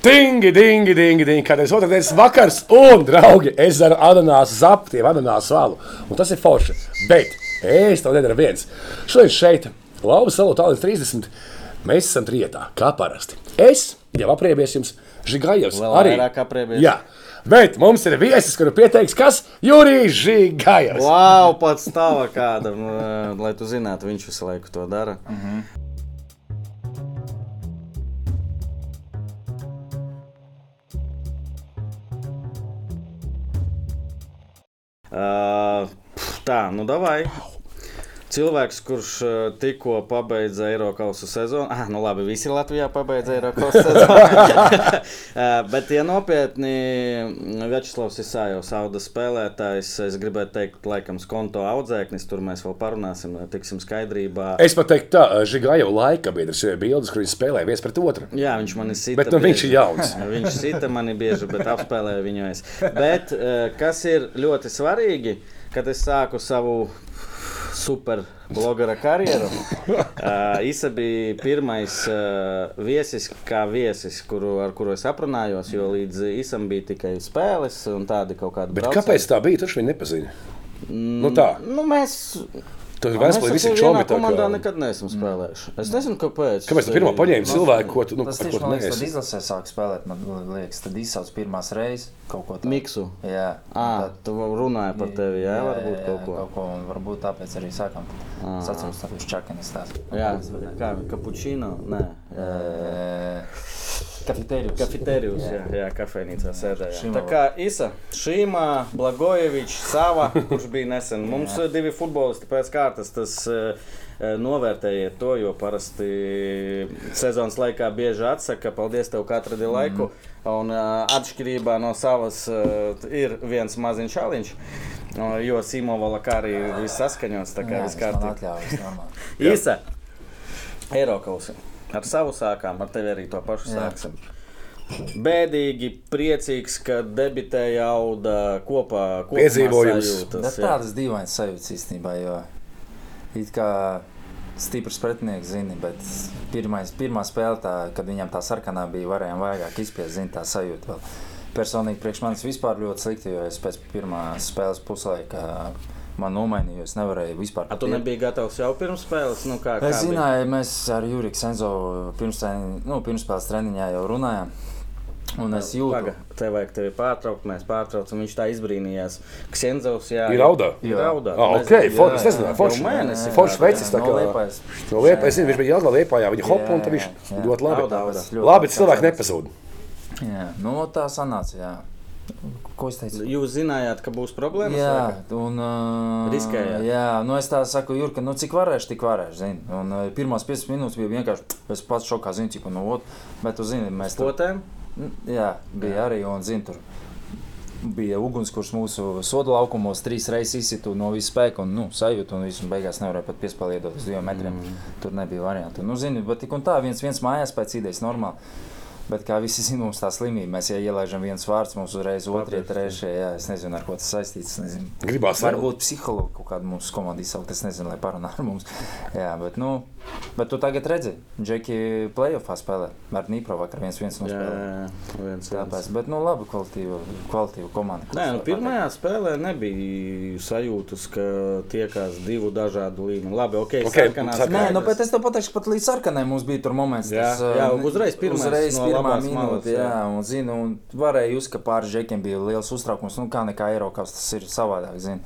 Dingi, dingi, dingi, dingi. Kādreiz otrdienas vakars, un, draugi, es daru ananāsu zaptiem, ananāsu valu. Un tas ir forši. Bet es to nedaru viens. Šodien šeit, Lauvas salā, tālāk 30. Mēs esam trietā, kā parasti. Es jau apriebies jums, Žigājos. Vēl arī. vairāk apriebies. Jā. Bet mums ir viesis, kuru pieteiks, kas Jurijs Žigājos. Wow, pats stāva kādam, lai tu zinātu, viņš visu laiku to dara. Uh, pf, tā, nu davai. Cilvēks, kurš uh, tikko pabeidza Eiropas sezonu, ah, nu labi, visi Latvijā pabeidza Eiropas sezonu. Uh, Bet, ja nopietni, Večslavs Isājos, auda spēlētājs, es gribētu teikt, laikam, skonto audzēknis, tur mēs vēl parunāsim, tiksim skaidrībā. Es pat teiktu, tā Žigājos laika biedrs ir bildes, kur viņi spēlē viens pret otru. Jā, viņš man ir sita. Bet nu, viņš ir jauns. Viņš sita mani bieži, bet apspēlēju viņu es. Bet eh, kas ir ļoti svarīgi, kad es sāku savu super blogera karjeru. Uh, Isa bija pirmais uh, viesis, kā viesis, kuru, ar kuru es aprunājos, jo līdz Isam bija tikai spēles un tādi kaut kādi. Bet braucieni. kāpēc tā bija? Taču viņi nepazīst. Nu tā, Nu, mēs tur mēs Vēstpilī visi ar čomi tā komandā kā. nekad neesam spēlējuši. Es nezinu, kāpēc. Kāpēc tu pirmā paņēmi cilvēku, ko tu, nu, Tas tieši man liekas, kad neesi? izlasē sāk spēlēt, man liekas, tad izsauc pirmās reizes kaut ko tādu. Miksu. Jā, À, tad- tu runāji par tevi, jā, varbūt kaut ko. Kaut ko un varbūt tāpēc arī sākam. Atceros, ka viņš čakanis tās. Jā, kā kapučīno? Nē, Kafetērijus. kafetērijos, jā, jā kafejnīcā sēdēja. Šīma Tā kā Isa, Šīmā, Blagojevičs, Sava, kurš bija nesen. Mums divi futbolisti pēc kārtas. Tas, Novērtējiet to, jo parasti sezonas laikā bieži atsaka, paldies tev, ka atradi laiku. Un uh, atšķirībā no savas uh, ir viens maziņš šāliņš, uh, jo Simovala kā arī viss saskaņots, tā kā viss kārtībā. Īsa, Eiropas. Ar savu sākām, ar tevi arī to pašu Jā. sāksim. Bēdīgi, priecīgs, ka debitēja auda kopā. Piedzīvojums. sajūtas, Bet jā. tādas dīvainas sajūtas īstenībā, jo it kā stiprs pretinieks zini, bet pirmais, pirmā spēle, tā, kad viņam tā sarkanā bija, varējām vairāk izspiest, zini, tā sajūta vēl. Personīgi priekš manis vispār ļoti slikti, jo es pēc pirmās spēles puslaika man nomainīju, jo es nevarēju vispār A, tu pat iet- nebija gatavs jau pirms spēles? Nu, kā, Es kā bija? zināju, mēs ar Juriju Senzo pirms, treni- nu, pirmspēles treniņā jau runājām. Un es jūtu, Paga, tev vajag tevi pārtraukt, mēs pārtraucam. Viņš tā izbrīnījās. Ksenzovs, jā. Ir raudā? Ir Jā. raudā. Ah, ok, forši. Es jā, nezināju, jā, forši. jau mēnesi Forši tā, kā. Liepājas. No Liepājas, es zinu, viņš bija Jālgā Liepājā, viņa hop, un tad viņš Jā, jā. ļoti labi. Labi, cilvēki nepazūd. Jā, nu, tā sanāca. Jā. Ko es teicu? Jūs zinājāt, ka būs problēmas? Jā, vai un uh, Riskējāt? Jā, nu es tā saku, Jurka, nu cik varēšu, tik varēšu. Zini. Un uh, pirmās 5 minūtes bija vienkārši, es pats šokā zinu, cik no otras, bet tu zini, mēs tur Potēm? N- Jā, bija jā. arī. Un, zin, tur bija ugunskurs mūsu soda laukumos, trīs reizes izsitu no visas spēka un nu, sajūta. Un visu beigās nevarēja pat piespēlēt uz diviem metriem. Mm. Tur nebija variantu. Nu, zini, bet tik un tā, viens, viens mājās pēc idejas normāli. Bet kā visi zina, mums tā slimība, mēs ja ielaidām viens vārds, mums uzreiz otrie, trešie. Jā, es nezinu, ar ko tas saistīts. Gribās. Varbūt psihologu kaut kādu mūsu komandu izsaukt, es nezinu, lai parunā ar mums. Jā, bet, nu, bet tu tagad redzi, Džeki playoffā spēlē ar Nīpro vakar viens viens Jā, nospēlē. jā, viens Tāpēc, bet, nu, labi, kvalitīva, kvalitīva komanda. Nē, nu, pirmajā spēlē nebija sajūtas, ka tiekās divu dažādu līmeni. Labi, ok, Ok, sarkanās sarkanā. Nē, nu, bet es tev pateikšu, pat līdz sarkanai mums bija tur moments. Jā, tas, jā, uh, uzreiz pirmais uzreiz no pirmā minūte, jā, jā. un, zinu, un varēja just, ka pāri žekiem bija liels uztraukums, nu, kā nekā Eiropas tas ir savādāk, zinu.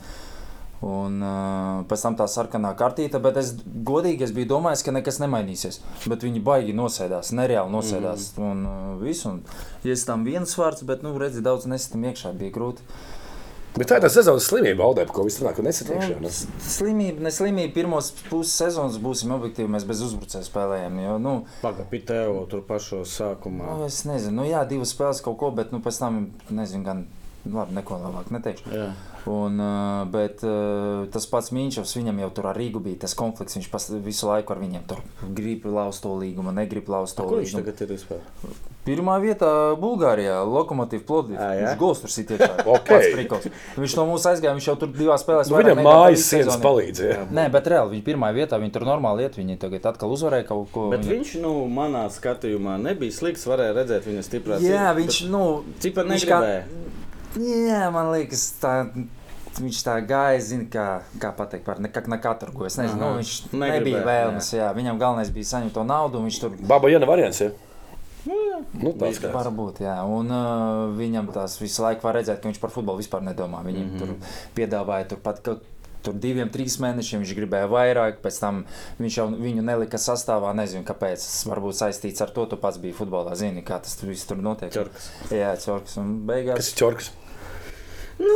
Un uh, pēc tam tā sarkanā kartīte, bet es godīgi es biju domājis, ka nekas nemainīsies. Bet viņi baigi nosēdās, nereāli nosēdās. Mm. Un uh, visu, un es tam viens vārds, bet, nu, redzi, daudz nesitam iekšā, bija grūti. Bet tā ir tā sezonas slimība, Aldē, par ko viss runā, ka nesatiekšana. Nu, s- Slimība, ne slimība. Pirmos puses sezonas būsim objektīvi. Mēs bez uzbrucēja spēlējām. Jo, nu, Pagaidi, Pitēo tur pašos sākumā. nu, es nezinu, nu, jā, divas spēles kaut ko, bet nu, pēc tam, nezinu, gan labi, neko labāk neteikšu. Jā. Un, uh, bet uh, tas pats Mīņšovs, viņam jau tur ar Rīgu bija tas konflikts. Viņš pas, visu laiku ar viņiem tur grib lauzt to līgumu, negrib lauzt to līgumu. tagad ir vispār? Pirmā vietā Bulgārijā, Lokomotīva jā? Viņš gols tur sit iekšā. Ok. Pats prikals. Viņš no mums aizgāja, viņš jau tur divās spēlēs. Nu, viņam mājas sienas sezonu. palīdz. Ja? Nē, bet reāli viņa pirmā vietā, viņa tur normāli iet, viņa tagad atkal uzvarēja kaut ko. Bet viņa... viņš, nu, manā skatījumā nebija slikts. Varēja redzēt viņa stiprās. Jā, viņš, nu, Cipa viņš kā- negribēja. Jā, man liekas, tā. Viņš tā gāja, zina, kā, kā pateikt, par nekā ne katru, ko es nezinu. Aha. Nu, viņš Negribēja, nebija vēlmes. Jā. Viņam galvenais bija saņemt to naudu. un Viņš tur Baba Jana variants. Ja? Nu, tāds kā. Varbūt, jā. Un uh, viņam tās visu laiku var redzēt, ka viņš par futbolu vispār nedomā. Viņam mm -hmm. tur piedāvāja turpat. Ka, Tur diviem, trīs mēnešiem viņš gribēja vairāk, pēc tam viņš jau viņu nelika sastāvā. Nezinu, kāpēc. Tas varbūt saistīts ar to, tu pats biji futbolā. Zini, kā tas tur viss tur notiek. Čorkas. Jā, čorkas. Un Kas beigās. ir čorks? Nu,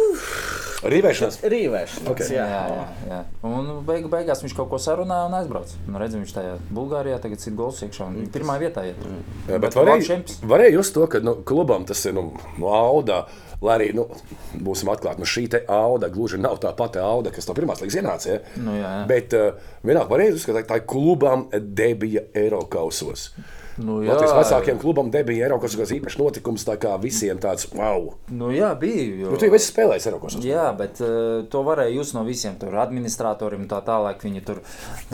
Rīvēšanās. Rīvēšanās. Ok. Jā, Jā, jā, jā. Un beigu, beigās viņš kaut ko sarunāja un aizbrauca. Nu, redzam, viņš tajā Bulgārijā tagad ir gols iekšā un viņa pirmā vietā iet. Jā, bet Bet labs varēja, varēja just to, ka nu, klubam tas ir nu, no auda. Lai arī nu, būsim atklāti, nu, šī auda gluži nav tā pati auda, kas no pirmās līnijas ienāca. Ja? Nu, jā, jā. Bet uh, vienalga varēja uzskatīt, ka tā ir klubam debija Eiropausos. Nu, Latvijas vecākiem klubam debija Eiropausos īpašs notikums, tā kā visiem tāds wow. Nu, jā, bija. Jo... Nu, tu jau esi spēlējis Eiropausos. Jā, bet uh, to varēja jūs no visiem tur administratoriem un tā tālāk. Viņi tur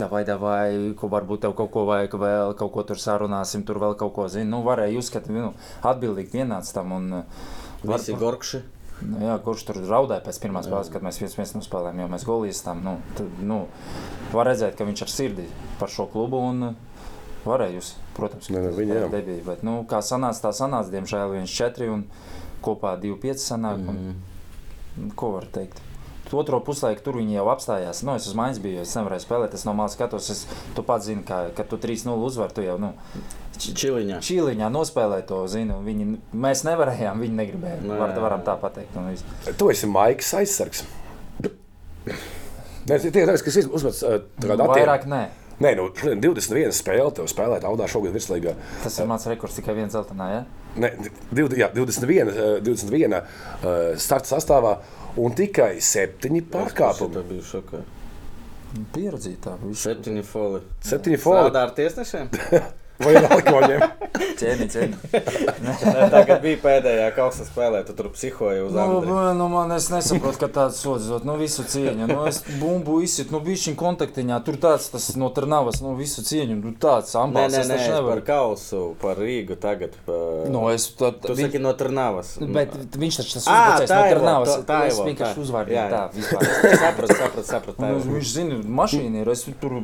vai vai ko varbūt tev kaut ko vajag vēl, kaut ko tur sarunāsim, tur vēl kaut ko zina. Nu, varēja jūs, ka nu, atbildīgi pienāca tam. Un, uh, var- Visi gorkši. Nu, jā, kurš tur raudāja pēc pirmās spēles, kad mēs viens viens nospēlējām, jo mēs golījām. Nu, tad, nu, var redzēt, ka viņš ar sirdi par šo klubu un uh, varēja jūs, protams, Ne, ne, viņi, jā. debija. Bet, nu, kā sanāca, tā sanāca, diemžēl viens četri un kopā divi pieci sanāk. Un, Mhm. ko var teikt? Otro puslaiku tur viņi jau apstājās. Nu, es uz mājas biju, es nevarēju spēlēt. Es no malas skatos, es, tu pats zini, ka, kad tu 3-0 uzvari, tu jau nu, Čiliņā. čīliņā nospēlēji to. Zini, un viņi, mēs nevarējām, viņi negribēja. Nē. Var, varam tā pateikt. Tu esi Maiks aizsargs. Nē, tie ir tas, kas uzmetas uh, Nu, vairāk nē. Nē, nu, šodien 21 spēle, tev spēlēt audā šogad virslīgā. Tas ir mans rekords tikai viens zeltainā. Ja? Ne, div- jā, 21, eh, 21 uh, starta sastāvā un tikai 7 pārkāpumi. Tā bija šokā. Pieredzītā. Septiņi foli. 7 foli Strādā ar tiesnešiem? vai alkoņiem. Cieni, cieni. Nē, Tagad bija pēdējā kausa spēlē, tu tur psihoji uz Nu, Andri. nu, nu, man es nesaprotu, ka tāds sods dot, nu, visu cieņu. Nu, es bumbu izsit, nu, bišķiņ kontaktiņā, tur tāds, tas no Trnavas, nu, visu cieņu, nu, tāds Nē, ambals, nē, es nē, taču par nevaru. kausu, par Rīgu tagad. Pa... Nu, es tad, Tu viņ- saki no Trnavas. Bet viņš taču tas Ā, uzbrucējs tā no Trnavas. tā- tā ir, Es tā. vienkārši jā. tā vispār. Sapratu, sapratu, sapratu. tā Nu, ir. viņš zina, mašīna ir. Es tur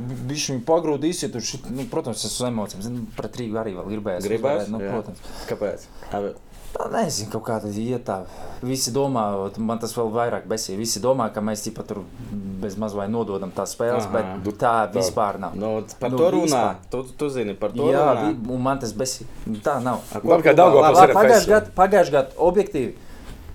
ja tur šit, nu, protams, es uz emocijām. Pret Rīgu arī vēl gribēju. Gribēs? Nu, Jā. protams. Kāpēc? Abi- Tā nezinu, kaut kā tāda iet tā. Visi domā, man tas vēl vairāk besīja. Visi domā, ka mēs tipa tur bez maz vai nododam tās spēles, Aha. bet tā vispār nav. Nu, par Nu, to runā. vispār. Tu, tu zini par to. Jā, runā. vi- un man tas besīja. Tā nav. Labi, klubā? Daugavpils ir Pagājušajā gadā, pagājušajā gadā, objektīvi,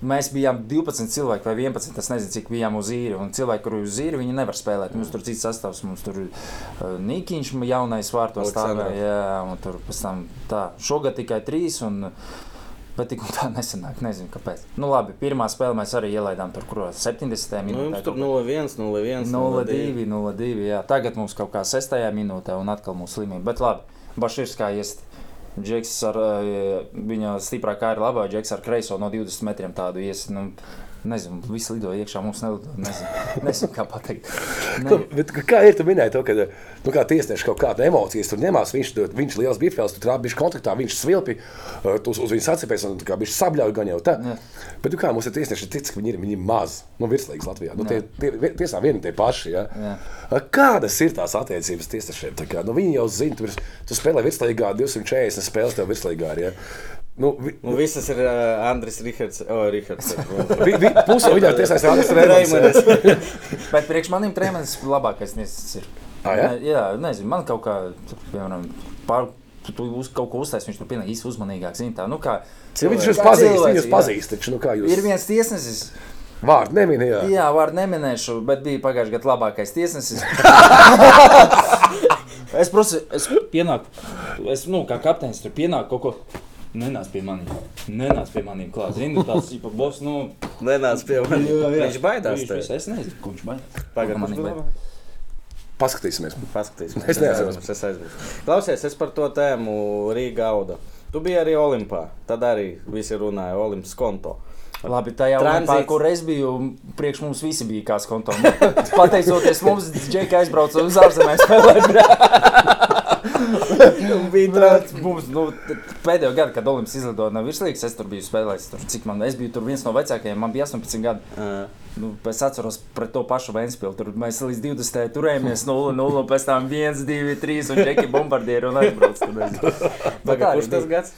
mēs bijām 12 cilvēki vai 11. Es nezinu, cik bijām uz īri. Un cilvēki, kuriem uz īri, viņi nevar spēlēt. Mums tur cits sastāvs, mums tur uh, Nikiņš, jaunais vārtos stāvēja. Jā, un tur pēc tam tā. Šogad tikai trīs. Un, Bet tik un tā nesenāk, nezinu kāpēc. Nu, labi, pirmā spēle mēs arī ielaidām tur, kur 70. Nu, minūtē. jums tur kaut 0-1, 0-1. 0-2, 0-2. jā. Tagad mums kaut kā 6. minūtē, un atkal mums slimība. Bet labi, Bašīrs kā iest. Džeks ar eh, viņa stiprā kā ir labā, Džeks ar kreiso no 20 metriem tādu ies. Nu, Nezinu, visi lido iekšā, mums nelido. Nezinu, nezinu kā pateikt. Ne, Bet, kā ir? Tu minēji to, ka nu, kā tiesneši kaut kāda emocijas tur ņemās. Viņš, tur- viņš liels bifels, tu trāpi kontaktā, viņš svilpi, uh, tu uz, uz viņu sacīpēs un kā viņš sabļauj gan jau tā. Jā. Bet tu kā mums ir tiesneši, tic, ka viņi ir, viņi ir maz, nu, virslīgas Latvijā. Nu, tie, tie, tiesā vieni tie paši. Ja? Jā. Kādas ir tās attiecības tiesnešiem? Tā Kā, nu, viņi jau zina, tu, tu spēlē virslīgā 240 spēles tev virslīgā. ir, Ja? Nu, vi, Nu, visas ir uh, Andris Rihards. O, Rihards. vi, vi, Pusē viņam tiesās Andris Reimans. Reimanis. Bet priekš manim treniņš labākais nesis ir. Ā, ja? Ne- jā, nezinu, man kaut kā, piemēram, pār, tu, tu uz, kaut ko uztaisīji, viņš tur pienāk īsti uzmanīgāk. Zin, tā, nu, kā, Ja viņš jūs pazīst, cilvēks, viņus jā. pazīst. Taču, nu, kā ir jūs viens tiesnesis, vārdu neminējāt? Jā, vārdu neminēšu, bet bija pagājušajā gadā labākais tiesnesis. es prasu, es pienāku, es, nu, kā kapteinis tur pienāku kaut ko. Nenāc pie maniem, nenāc pie maniem klāt. Zini, tāds ir boss, nu. Nenāc pie manis. Viņš baidās. Viņš, tevi. es nezinu, ko viņš baidās. Pagaid, Ko man kurš baidās? Paskatīsimies. Paskatīsimies. Es neatceros. Es aizmirsu. Klausies, es par to tēmu Rīgā auda. Tu biji arī Olimpā. Tad arī visi runāja Olimpas konto. Labi, tajā monētā, kur es biju, priekš mums visi bija kā skonto. Pateicoties mums, Džeka aizbrauca uz ārzemēm spēlēt. bija tāds, mums, nu, pēdējo gadu, kad Olimps izlidoja no virslīgas, es tur biju spēlējis. Tur, cik man, es biju tur viens no vecākajiem, man bija 18 gadi. Uh, Nu, es atceros pret to pašu Vēnspili. Tur mēs līdz 20. turējāmies 0-0, un pēc tam 1, 2, 3 un 4 bombardieri un aizbrauc. Bet Tagad, arī kurš tas gads?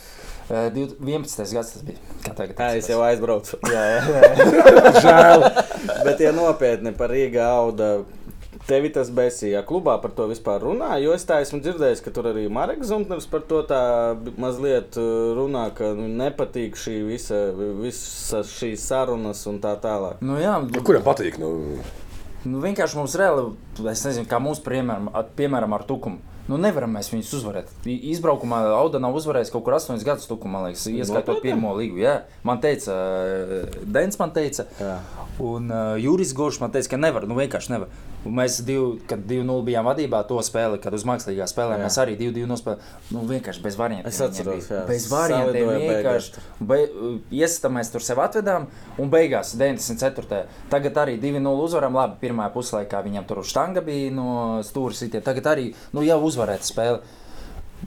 Eh, div- 11. gads tas bija. Kā tagad? Tā es jau aizbraucu. Jā, jā, jā. Žēl. Bet, ja nopietni par Rīgā auda, tevi tas besīja klubā par to vispār runā, jo es tā esmu dzirdējis, ka tur arī Marks Zuntners par to tā mazliet uh, runā, ka nu, nepatīk šī visa, visas šīs sarunas un tā tālāk. Nu, jā, Nu, Kuram patīk? Nu, Nu, vienkārši mums reāli, es nezinu, kā mums, piemēram, piemēram, ar tukumu. Nu, nevaram mēs viņus uzvarēt. Izbraukumā Auda nav uzvarējis kaut kur 8 gadus tukumā, man liekas, ieskaitot Nopietni? pirmo līgu. Jā, man teica, eh, Dens man teica, Jā. un uh, Juris Goršs man teica, ka nevar, nu vienkārši nevar. Un mēs, div, kad 2-0 bijām vadībā, to spēli, kad uz mākslīgā spēlē Jā. mēs arī 2-2 nospēlējām. Nu, vienkārši bez variantiem. Es atceros, jā. Bez variantiem vienkārši. Be, Iesita mēs tur sev atvedām, un beigās 94. Tagad arī 2-0 uzvaram. Labi, pirmā puslaikā viņam tur uz štanga bija no stūra sitiem. Tagad arī nu, jau uzvarēta spēle.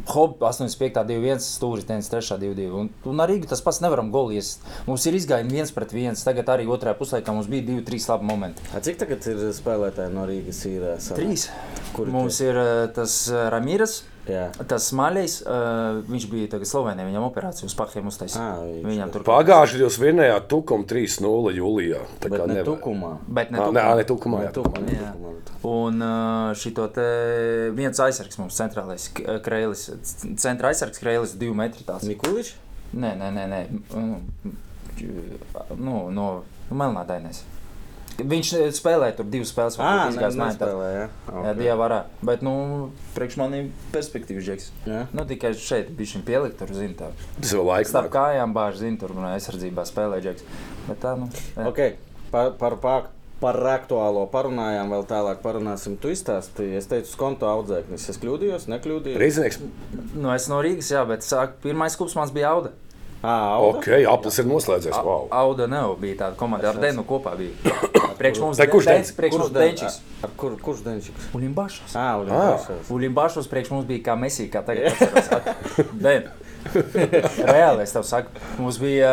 Hobi 85, 2-1, stūris 93, 2-2. Un, un arī tas pats nevaram golies. Mums ir izgājieni viens pret viens. Tagad arī otrajā puslaikā mums bija 2-3 labi momenti. A, cik tagad ir spēlētāji no Rīgas? Ir, uh, sanāk? Trīs. Kuri Mums tie? ir eh, tas eh, Ramīras, Jā. tas Maļais. Uh, viņš bija tagad Slovenijā, viņam operācija uz pahiem uztaisīja. Viņam tur Pagājušajā gadā jūs vinnējāt Tukumu 3-0 jūlijā. Tā Bet kā ne nevar. tukumā. Bet ne tukumā. Nē, ā, ne Tukumā. Ne jā. tukumā, Jā. tukumā. Un šito te viens aizsargs mums centrālais k- krēlis, c- centra aizsargs krēlis, divi metri tāds. Mikuličs? Nē, nē, nē, nē. Mm, Nu, no Melnādainēs. Viņš spēlēja tur divas spēles, Ā, varbūt ne, izgājis mājās. nespēlē, jā. Jā, dievā. Bet, nu, priekš maniem perspektīvas džeks. Jā. Nu, tikai šeit bija šim pielikt, tur zina, tā. Tas vēl laiks. Starp kājām bāž, zina, tur no aizsardzībā spēlē džeks. Bet tā, nu. jā. Ok, par, par, par, par aktuālo parunājām, vēl tālāk parunāsim. Tu izstāstīji, es teicu, konto audzēknis. Es kļūdījos, nekļūdījos. Reizinieks. Nu, es no Rīgas, jā, bet sāk, pirmais klubs mans bija Auda. Ā, auda? Ok, aplis ir noslēdzies. Wow. Auda nav, bija tāda komanda ar Denu kopā. Bija. Priekš mums Dens, Dens? priekš Kurš mums Den- Denčiks. Ar kur, kurš Denčiks? Ulimbašos. Ā, Ā. Ulimbašos. Ulimbašos priekš mums bija kā Messi, kā tagad. Reāli es tev saku, mums bija,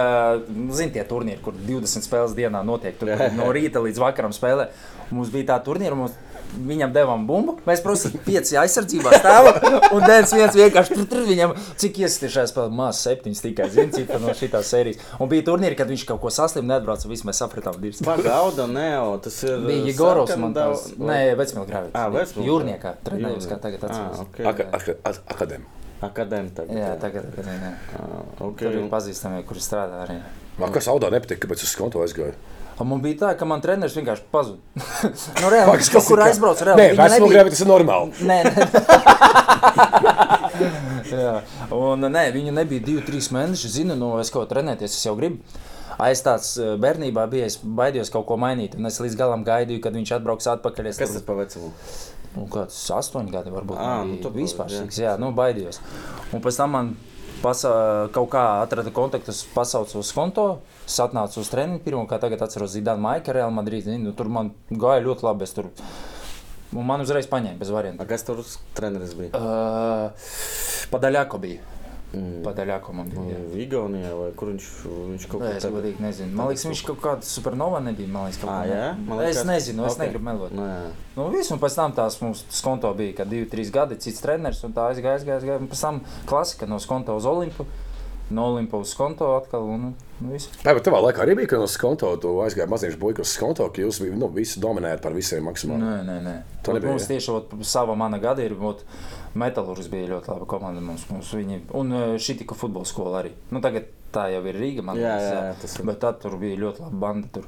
zini, tie turnīri, kur 20 spēles dienā notiek. Tur, no rīta līdz vakaram spēlē. Mums bija tā turnīra, mums viņam devām bumbu. Mēs, protams, pieci aizsardzībā stāvam. Un Dēns viens vienkārši tur, tur viņam, cik šajā spēlē, maz septiņas tikai, zini, cik no šitās sērijas. Un bija turnīri, kad viņš kaut ko saslim, neatbrauca, viss mēs sapratām, divas. Pagauda, Neo, tas ir. Bija uh, sarkana man tās. Nē, Vecmilgrāvis. Ā, Vecmilgrāvis. Jūrniekā trenējos, kā tagad Ā, atceros. ok. Aka- aka- ak- Akadēm. Akadēm tagad. Jā, tagad, tagad, jā. Ā, ok. Tur ir pazīstami, kuri strādā arī. Man kas audā nepatīk, kāpēc uz konto aizgāju? Un man bija tā, ka man treneris vienkārši pazuda. nu, reāli, kaut kur kā- aizbrauca. Reāli, Nē, viņa vecuma nebija- grēvi tas ir normāli. Nē, nē. Un nē, viņa nebija divi, trīs mēneši. Zinu, no es kaut ko trenēties, es jau gribu. Es tāds eh, bērnībā biju, es baidījos kaut ko mainīt. Es līdz galam gaidīju, kad viņš atbrauks atpakaļ. Es Kas tur- tas pa vecumu? Nu, kāds astoņi gadi, varbūt tā nu, bija tu vispār. Jā, jā nu, baidījos. Un pēc tam man pasa, kaut kā atrada kontaktus, pasauca uz konto. Es atnācu uz treniņu, pirmo kā tagad atceros Zidane Maika, Real Madrid. Nu, tur man gāja ļoti labi. es Tur... Un man uzreiz paņēma bez variantiem. kas tur uz treneris bija? Uh, Padaļāko bija. Mm. Bija. jā. Igaunijā vai kur viņš, viņš kaut ko es godīgi nezinu. Man liekas, viņš kaut kāda supernova nebija. Man liekas, kā jā? Man Es liekas- nezinu, es Ok. negribu melot. Nu, jā. Nu, viss, un pēc tam tās mums skonto bija, kad divi, trīs gadi, cits treneris, un tā aizgāja, aizgāja, aizgāja. Un pēc tam klasika no skonto uz Olimpu, no Olimpa uz skonto atkal, un nu, viss. Nē, bet tavā laikā arī bija, ka no skonto tu aizgāji maziņš uz skonto, ka jūs nu, visi dominējat par visiem maksimāli. Nē, nē, nē. Tā nebija, Mums tieši ot, sava mana gada ir, ot, Metalurgs bija ļoti laba komanda mums, mums viņi, un šī tika futbola skola arī. Nu, tagad tā jau ir Rīga, man Jā, jā, jā, tas ir. Bet tad tur bija ļoti laba banda tur.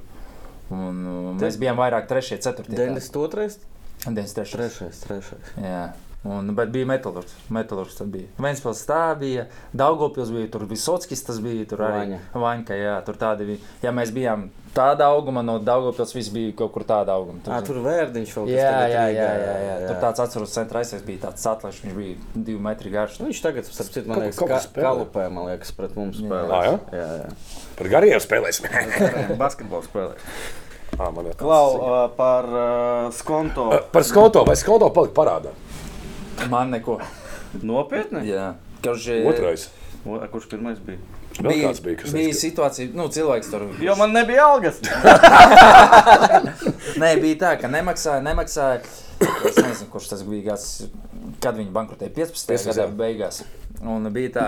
Un, uh, mēs bijām vairāk trešie, ceturtie. 92. 93. Trešais, trešais. Jā. Un, bet bija metālurgs. Metālurgs tad bija. Vēnspils tā bija. Daugopils bija. Tur bija Sockis, tas bija. Tur arī Vaņa. Vaņka, jā. Tur tādi bija. Ja mēs bijām tāda auguma, no Daugopils viss bija kaut kur tāda auguma. Ā, tur vērdiņš vēl. Jā, tagad jā, Rīgā, jā, jā, jā. Tur tāds atceros, centra aizsargs bija tāds atlaists, viņš bija divi metri garš. Nu, viņš tagad, starp citu, man Kaut- liekas, ka kalupē, man liekas, pret mums spēlē. Ā, jā? jā, jā. Par gariem spēlēsim. Basketbols spēlē. Tāds. Klau, ā, par uh, skonto. Par skoto, vai skoto palika parādā? Man neko. Nopietni? Jā. Kurš, Otrais. O, Kurš pirmais bija? Vēl kāds bija, kas bija teica, situācija, nu, cilvēks tur Jo man nebija algas. Nē, bija tā, ka nemaksāja, nemaksāja. Es nezinu, kurš tas bija gads, kad viņi bankrotēja 15. 15, gadā jā. beigās. Un bija tā,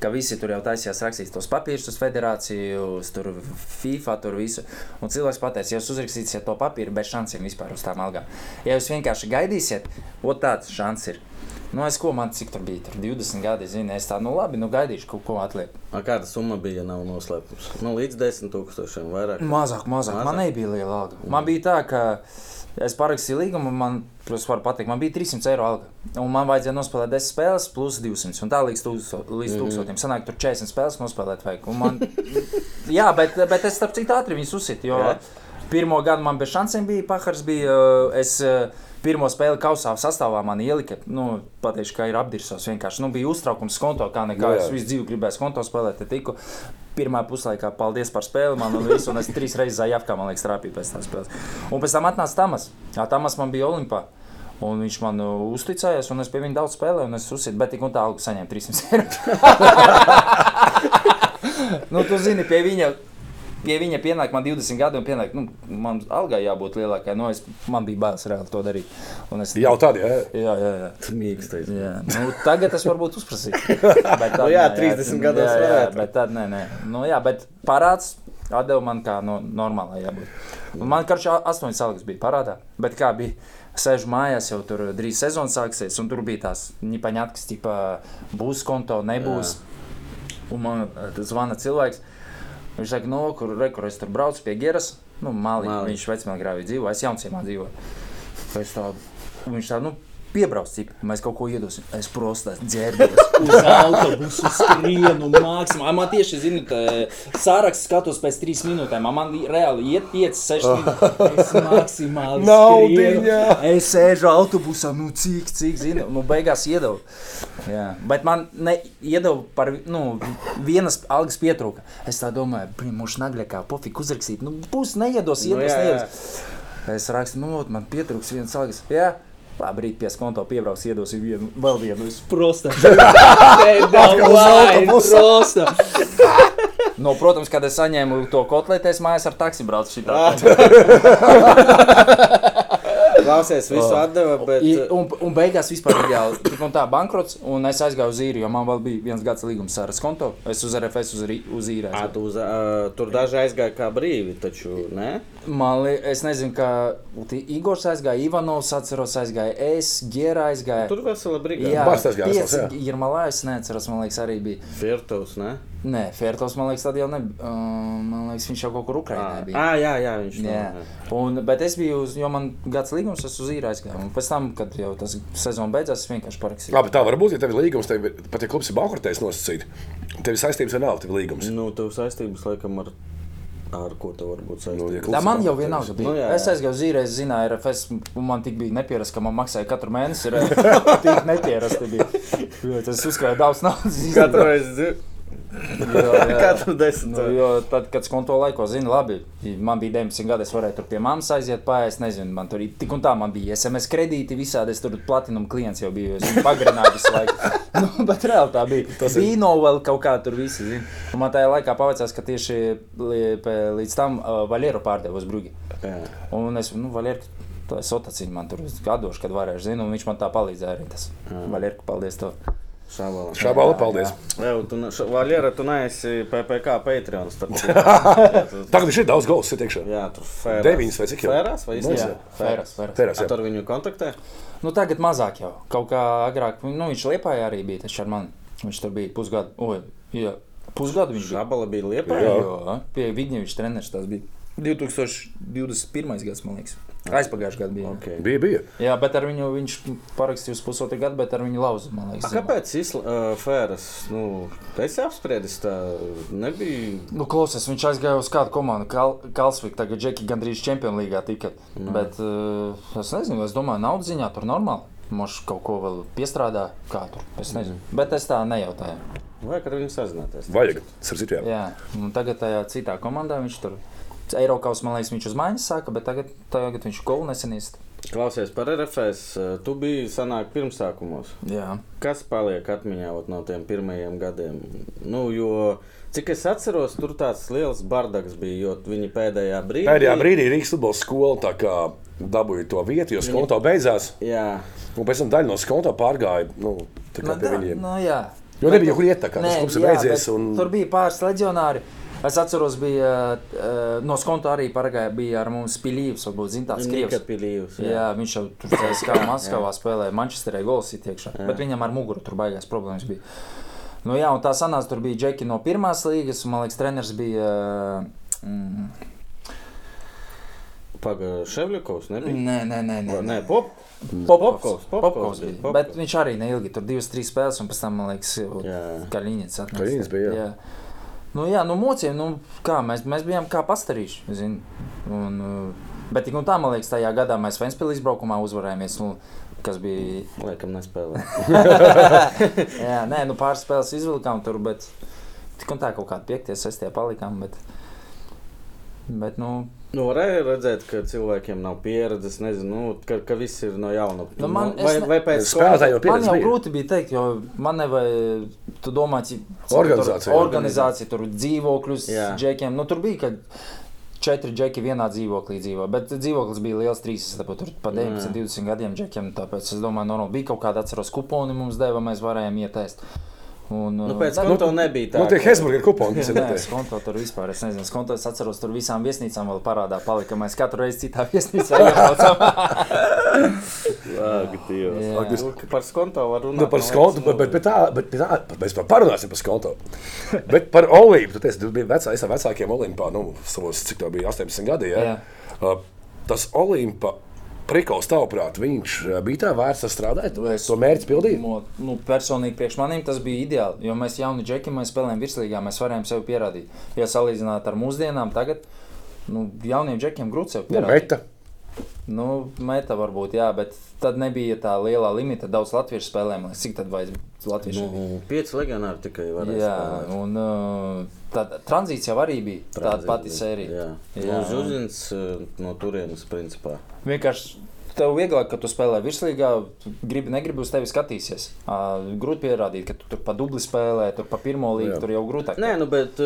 ka visi tur jau taisījās rakstīt tos papīrus uz federāciju, uz tur FIFA, tur visu. Un cilvēks pateica, ja jūs uzrakstīsiet to papīru bez šansiem vispār uz tām algām. Ja jūs vienkārši gaidīsiet, ot tāds šans ir. Nu, es ko man cik tur bija, tur 20 gadi, zinu, es tā, nu labi, nu gaidīšu, kaut ko atliek. A, Kāda summa bija, ja nav noslēpums? Nu, līdz 10 tūkstošiem vairāk. Mazāk, mazāk. Mazāk? Man nebija liela alga. Man bija tā, ka es parakstīju līgumu, man, protams, var pateikt, man bija 300 eiro alga. Un man vajadzēja nospēlēt 10 spēles, plus 200. Un tā līdz 1000. Līdz 1000. Sanāk, tur 40 spēles nospēlēt vajag. Man... Jā, bet, bet es starp citu ātri viņus uzsitu. Jo Jā. pirmo gadu man bez šansiem bija pahars. Bija, es, Pirmo spēli kausā sastāvā man ielika, nu, pateikšu, ka ir apdirsos. Vienkārši nu, bija uztraukums konto, kā nekā. Jā, jā. Es visu dzīvi gribēju konto spēlēt, te tiku. Pirmā puslaikā, paldies par spēli. Man un, visu, un es trīs reizes zājāpkā, man liekas, trāpīju pēc tās spēles. Un pēc tam atnāca Tamas. Jā, Tamas man bija Olimpā. Un viņš man uh, uzticējās, un es pie viņa daudz spēlēju, un es uzsīju, bet tik un tā algu saņēmu 300 eiro. nu, tu zini, pie viņa. Pie viņa pienāk man 20 gadi, un pienāk, nu, man algai jābūt lielākai. Nu, es, man bija bailes reāli to darīt. Un Es, Jau tad, jā. jā, jā, jā. Mīkstais. Jā, nu, tagad es varbūt uzprasīju. Bet tad Nu jā, nē, 30 gados jā, jā, varētu. bet tad nē, nē. Nu, jā, bet parāds atdeva man kā no normālā jābūt. Un man karš astoņas algas bija parādā, bet kā bija. Sēžu mājās, jau tur drīz sezonas sāksies, un tur bija tās nipaņatkas, tipā būs konto, nebūs. Un man eh, zvana cilvēks. Viņš saka, no kur, re, kur es tur braucu pie Geras. Nu, Mālī, Mālī. viņš vecmēgrāvī dzīvo, es jaunciemā dzīvoju. Es un viņš tādu, nu, piebrauc, cik mēs kaut ko iedosim. Es prosta dzērbos uz autobusu, skrienu maksimāli. Man tieši, zini, sāraksts skatos pēc trīs minūtēm. Man, reāli iet 5, 6 minūtes. Es maksimāli Naudiņa! Es sēžu autobusā, nu cik, cik, zini, nu beigās iedevu. Jā. Bet man ne, iedevu par nu, vienas algas pietrūka. Es tā domāju, brīn, mūsu nagļa kā pofika uzrakstīt. Nu, būs neiedos, Nu, iedos, jā, jā. neiedos. Es rakstu, nu, man pietrūks viens algas. Jā. Labi, rīt pie skonto piebrauks, iedos vienu, vēl vienu. Prosta. prosta. No, protams, kad es saņēmu to kotleti, es mājās ar taksi braucu šitā. Klausies, visu atdeva, bet. I, un, un beigās vispār ideāli. Tik un tā bankrots, un es aizgāju uz īriju, jo man vēl bija viens gads līgums ar skonto. Es uz RFS uz, uz īriju. Uz, tur daži aizgāja kā brīvi, taču ne? Man liekas, es nezinu, kā Igors aizgāja, Ivanovs atceros aizgāja, es, Giera aizgāju. Tur vesela brigāde. Jā, Bars aizgāja vesels, jā. pieci Irmalā, es neatceros, man liekas, arī bija. Firtovs, ne? Nē, Fērtos, man liekas, tad jau nebija. Uh, man liekas, viņš jau kaut kur Ukrainā Ā, bija. ā, jā, jā, viņš Jā. Un, bet es biju, uz, jo man gads līgums, es uz īru aizgāju. Un pēc tam, kad jau tas sezona beidzās, es vienkārši parakstīju. Labi, tā var būt, ja tev ir līgums, tev pat ja klubs ir bankrotējis nosacīt. Tev ir saistības ar naudu, tev ir līgums. Nu, tev saistības laikam ar, ar ko tev var būt Nu, ja Tā man jau vienalga bija. Nu, jā, jā. es aizgāju es zināju, RFS, un man tik bija nepierasts, ka man maksāja katru mēnesi. Ir tik nepierasti bija. Jo Tas uzkrāja daudz naudas. Katru reizi Jo, jā. katru desmit. Nu, jo tad, kad skonto laiko zina, labi, man bija 19 gadi, es varēju tur pie mammas aiziet, pāri. Es nezinu, man tur tik un tā, man bija SMS kredīti, visādi. Es tur platinum klients jau biju, es pagarināju visu laiku. nu, bet reāli tā bija. Tas bija no vēl kaut kā tur visi. Zin. Man tajā laikā pavicās, ka tieši līdz tam uh, Valēru pārdeva uz Brugi. Jā. Un es, nu, Valēru. Tā ir sotacīna man tur gados, kad varēšu zināt, un viņš man tā palīdzēja arī. Tas Valēru, paldies! Tev. Šābalā. Šābala, paldies. Jā, tu, ne- ša- Valjera, tu neesi PPK Patreon. starp citu. Tagad viņš ir daudz galvas, ir iekšā. Jā, tur fērās. Deviņas vai cik jau? Fērās vai izsaka? Jā, fēras, fēras. Terās, A, jā. Tur viņu kontaktē? Nu, tagad mazāk jau. Kaut kā agrāk, nu, viņš liepāja arī bija tas ar mani. Viņš tur bija pusgadu. Oi, jā, pusgadu viņš bija. Šābala bija liepā. Jā. Jo, pie viņa viņš treneris tas bija. 2021. gads, man liekas. Aizpagājušajā gadā bija. Okay. Bija, bija. Jā, bet ar viņu viņš parakstīja uz pusotru gadu, bet ar viņu lauzu, man liekas. A, kāpēc Islandes uh, nu, es apspriedis tā? Nebija. Nu, klausies, viņš aizgāja uz kādu komandu, Kal Kalsviku, tagad Džeki gandrīz Champions League tika. Nu. Bet uh, es nezinu, es domāju, naudas ziņā tur normāli. Možda kaut ko vēl piestrādā, kā tur. Es nezinu. Bet es tā nejautāju. Vajag ar viņu sazināties. Vajag. Citu, jā. Jā, un tagad tajā citā komandā viņš tur. Eiropas, man liekas, viņš uz maiņas sāka, bet tagad, tagad viņš golu nesenīst. Klausies par RFS. uh, Tu biji sanāk pirmsākumos. Jā. Kas paliek atmiņā no tiem pirmajiem gadiem? Nu, jo, cik es atceros, tur tāds liels bardaks bija, jo viņi pēdējā brīdī. Pēdējā brīdī Rīgas futbola skola tā kā dabūja to vietu, jo skonto beidzās. Jā, Un pēc tam daļa no skonto pārgāja nu, Nu, pie da- viņiem. Nu, jā. Jo nebija kur iet, tā kā tas klubs ir beidzies. Un... Tur bija pāris leģionāri. Es atceros, bija uh, no skonta arī paragāja, bija ar mums Pilīvs, varbūt zināms, Nika Krievs. Pilīvs. Jā, viņš jau tur kā Maskavā spēlēja Manchesterē gols ietiekšā. Bet viņam ar muguru tur baigās problēmas bija. Nu, jā, un tā sanāca, tur bija džeki no pirmās līgas, un man liekas, treneris bija. Mm, Pagaidām, Ševļakovs nebija. nē, nē, nē, nē. Nē, pop. Popkovs, Popkovs, bija. Popkovs. Bet viņš arī neilgi tur divas, trīs spēles, un pēc tam, man liekas, Jā. Kaļiņš atnāca. Kaļiņš bija, jā. jā. Nu, jā, nu, mocījām, nu, kā mēs, mēs bijām kā pastarīši. zini. Un, uh, bet tik un tā, man liekas, tajā gadā mēs Ventspīlī izbraukumā uzvarējāmies. Nu, kas bija. Laikam nespēlē. Jā, nē, nu pāris spēles izvilkām tur, bet tik un tā kaut kādā 5, 6 palikām. Bet, bet nu, Nu, varēja redzēt, ka cilvēkiem nav pieredzes, nezinu, nu, ka, ka viss ir no jauna. Nu, man- vai, es ne- vai pēc Spēlētāji jau man pieredze jau grūti bija teikt, jo man nevajag, tu domā, cik Organizācija. Tur, organizācija, tur dzīvokļus Jā. džekiem. Nu, tur bija, kad četri džeki vienā dzīvoklī dzīvo. Bet dzīvoklis bija liels, trīs, tāpēc tur pa 19, 20 gadiem džekiem. Tāpēc es domāju, normāli bija kaut kāda atceros kuponi mums deva, mēs varējām ietēst. Un, Nu, pēc tad- konta nebija tā. Nu, tie Hesburger kuponi, kas ir Nē, neteikt. skonto tur vispār. Es nezinu, skonto es atceros, tur visām viesnīcām vēl parādā palika. Mēs katru reizi citā viesnīcā iebraucām. Ak, Dievs. Ak, nu, Par skonto var runāt. Nu, par no skontu, bet, bet, bet tā, bet, bet tā, mēs par parunāsim par skontu. bet par Olimpu, tu teici, tu biji vecā, es ar vecākiem Olimpā, nu, savos, cik to bija 18 gadi, ja? Jā. Uh, Tas Olimpa prikals, tavuprāt, viņš uh, bija tā vērts strādāt, tu Es- to mērķi pildīt? Mo- Nu, personīgi priekš maniem tas bija ideāli. Jo mēs jauni džeki, mēs spēlējām virslīgā, mēs varējām sevi pierādīt. Ja salīdzināt ar mūsdienām, tagad nu, jauniem džekiem grūti sevi Nu, pierādīt. meta. Nu, meta varbūt, jā, bet tad nebija tā lielā limita. Daudz latviešu spēlēm, cik tad vajag latviešu. Nu, pieci legionāri tikai varēja Jā, spēlēt. un uh, tā tranzīcija arī bija tāda pati sērija. Jā, Jā, jā. un- Zuzins uh, no turienes principā. Vienkārši tev vieglāk, ka tu spēlē virslīgā, tu gribi, negribi uz tevi skatīsies. Uh, grūti pierādīt, ka tu tur pa dubli spēlē, tur pa pirmo līgu, Jā. tur jau grūtāk. Nē, nu, bet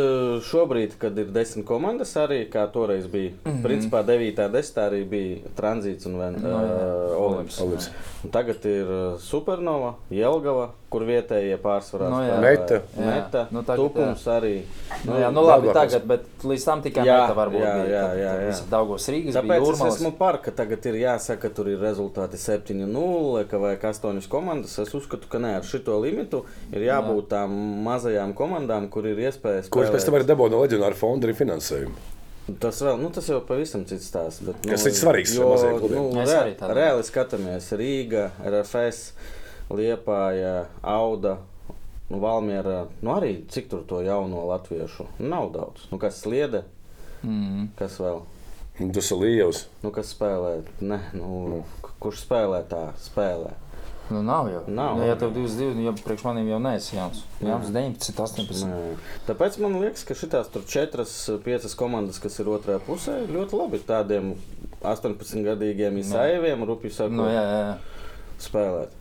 šobrīd, kad ir desmit komandas, arī kā toreiz bija, mm. -hmm. principā 9. desmitā arī bija tranzīts un Nu, jā. uh, Olimps. Olimps. Un tagad ir Supernova, Jelgava, kur vietējie pārsvarā Nu, jā. spēlē. Meta. Meta. Jā. Nu, Nu, tagad, Tupums arī. Nu, jā, nu labi, Daugavpils. tagad, bet līdz tam tikai Jā, meta varbūt jā, bija. jā, kad jā, jā. visi Daugos Rīgas Tāpēc bija es Jūrmalas. esmu par, ka tagad ir jāsaka, ka tur ir rezultāti 7-0, ka vajag 8 komandas. Es uzskatu, ka nē, ar šito limitu ir jābūt tām mazajām komandām, kur ir iespējas. Kurš pēc tam var dabūt no leģionāra fonda arī finansējumu? Tas, vēl, nu, tas jau pavisam cits stāsts. Bet, Kas ir svarīgs klubiem? Nu, re, arī reāli skatāmies Rīga, RFS, Liepāja, Auda. Nu, Valmiera, nu arī cik tur to jauno latviešu nav daudz. Nu, kas sliede, Mm. kas vēl? Un Tas ir liels. Nu, kas spēlē? Ne, nu, k- kurš spēlē tā? Spēlē. Nu, nav jau. Nav. Nu, ja tev 22, nu, jau priekš maniem jau neesi jauns. Jauns 19, 18. Nē. Tāpēc man liekas, ka šīs četras, piecas komandas, kas ir otrajā pusē, ļoti labi tādiem 18-gadīgiem izsaiviem, rupi sakot, Nu, jā, jā, jā. spēlēt.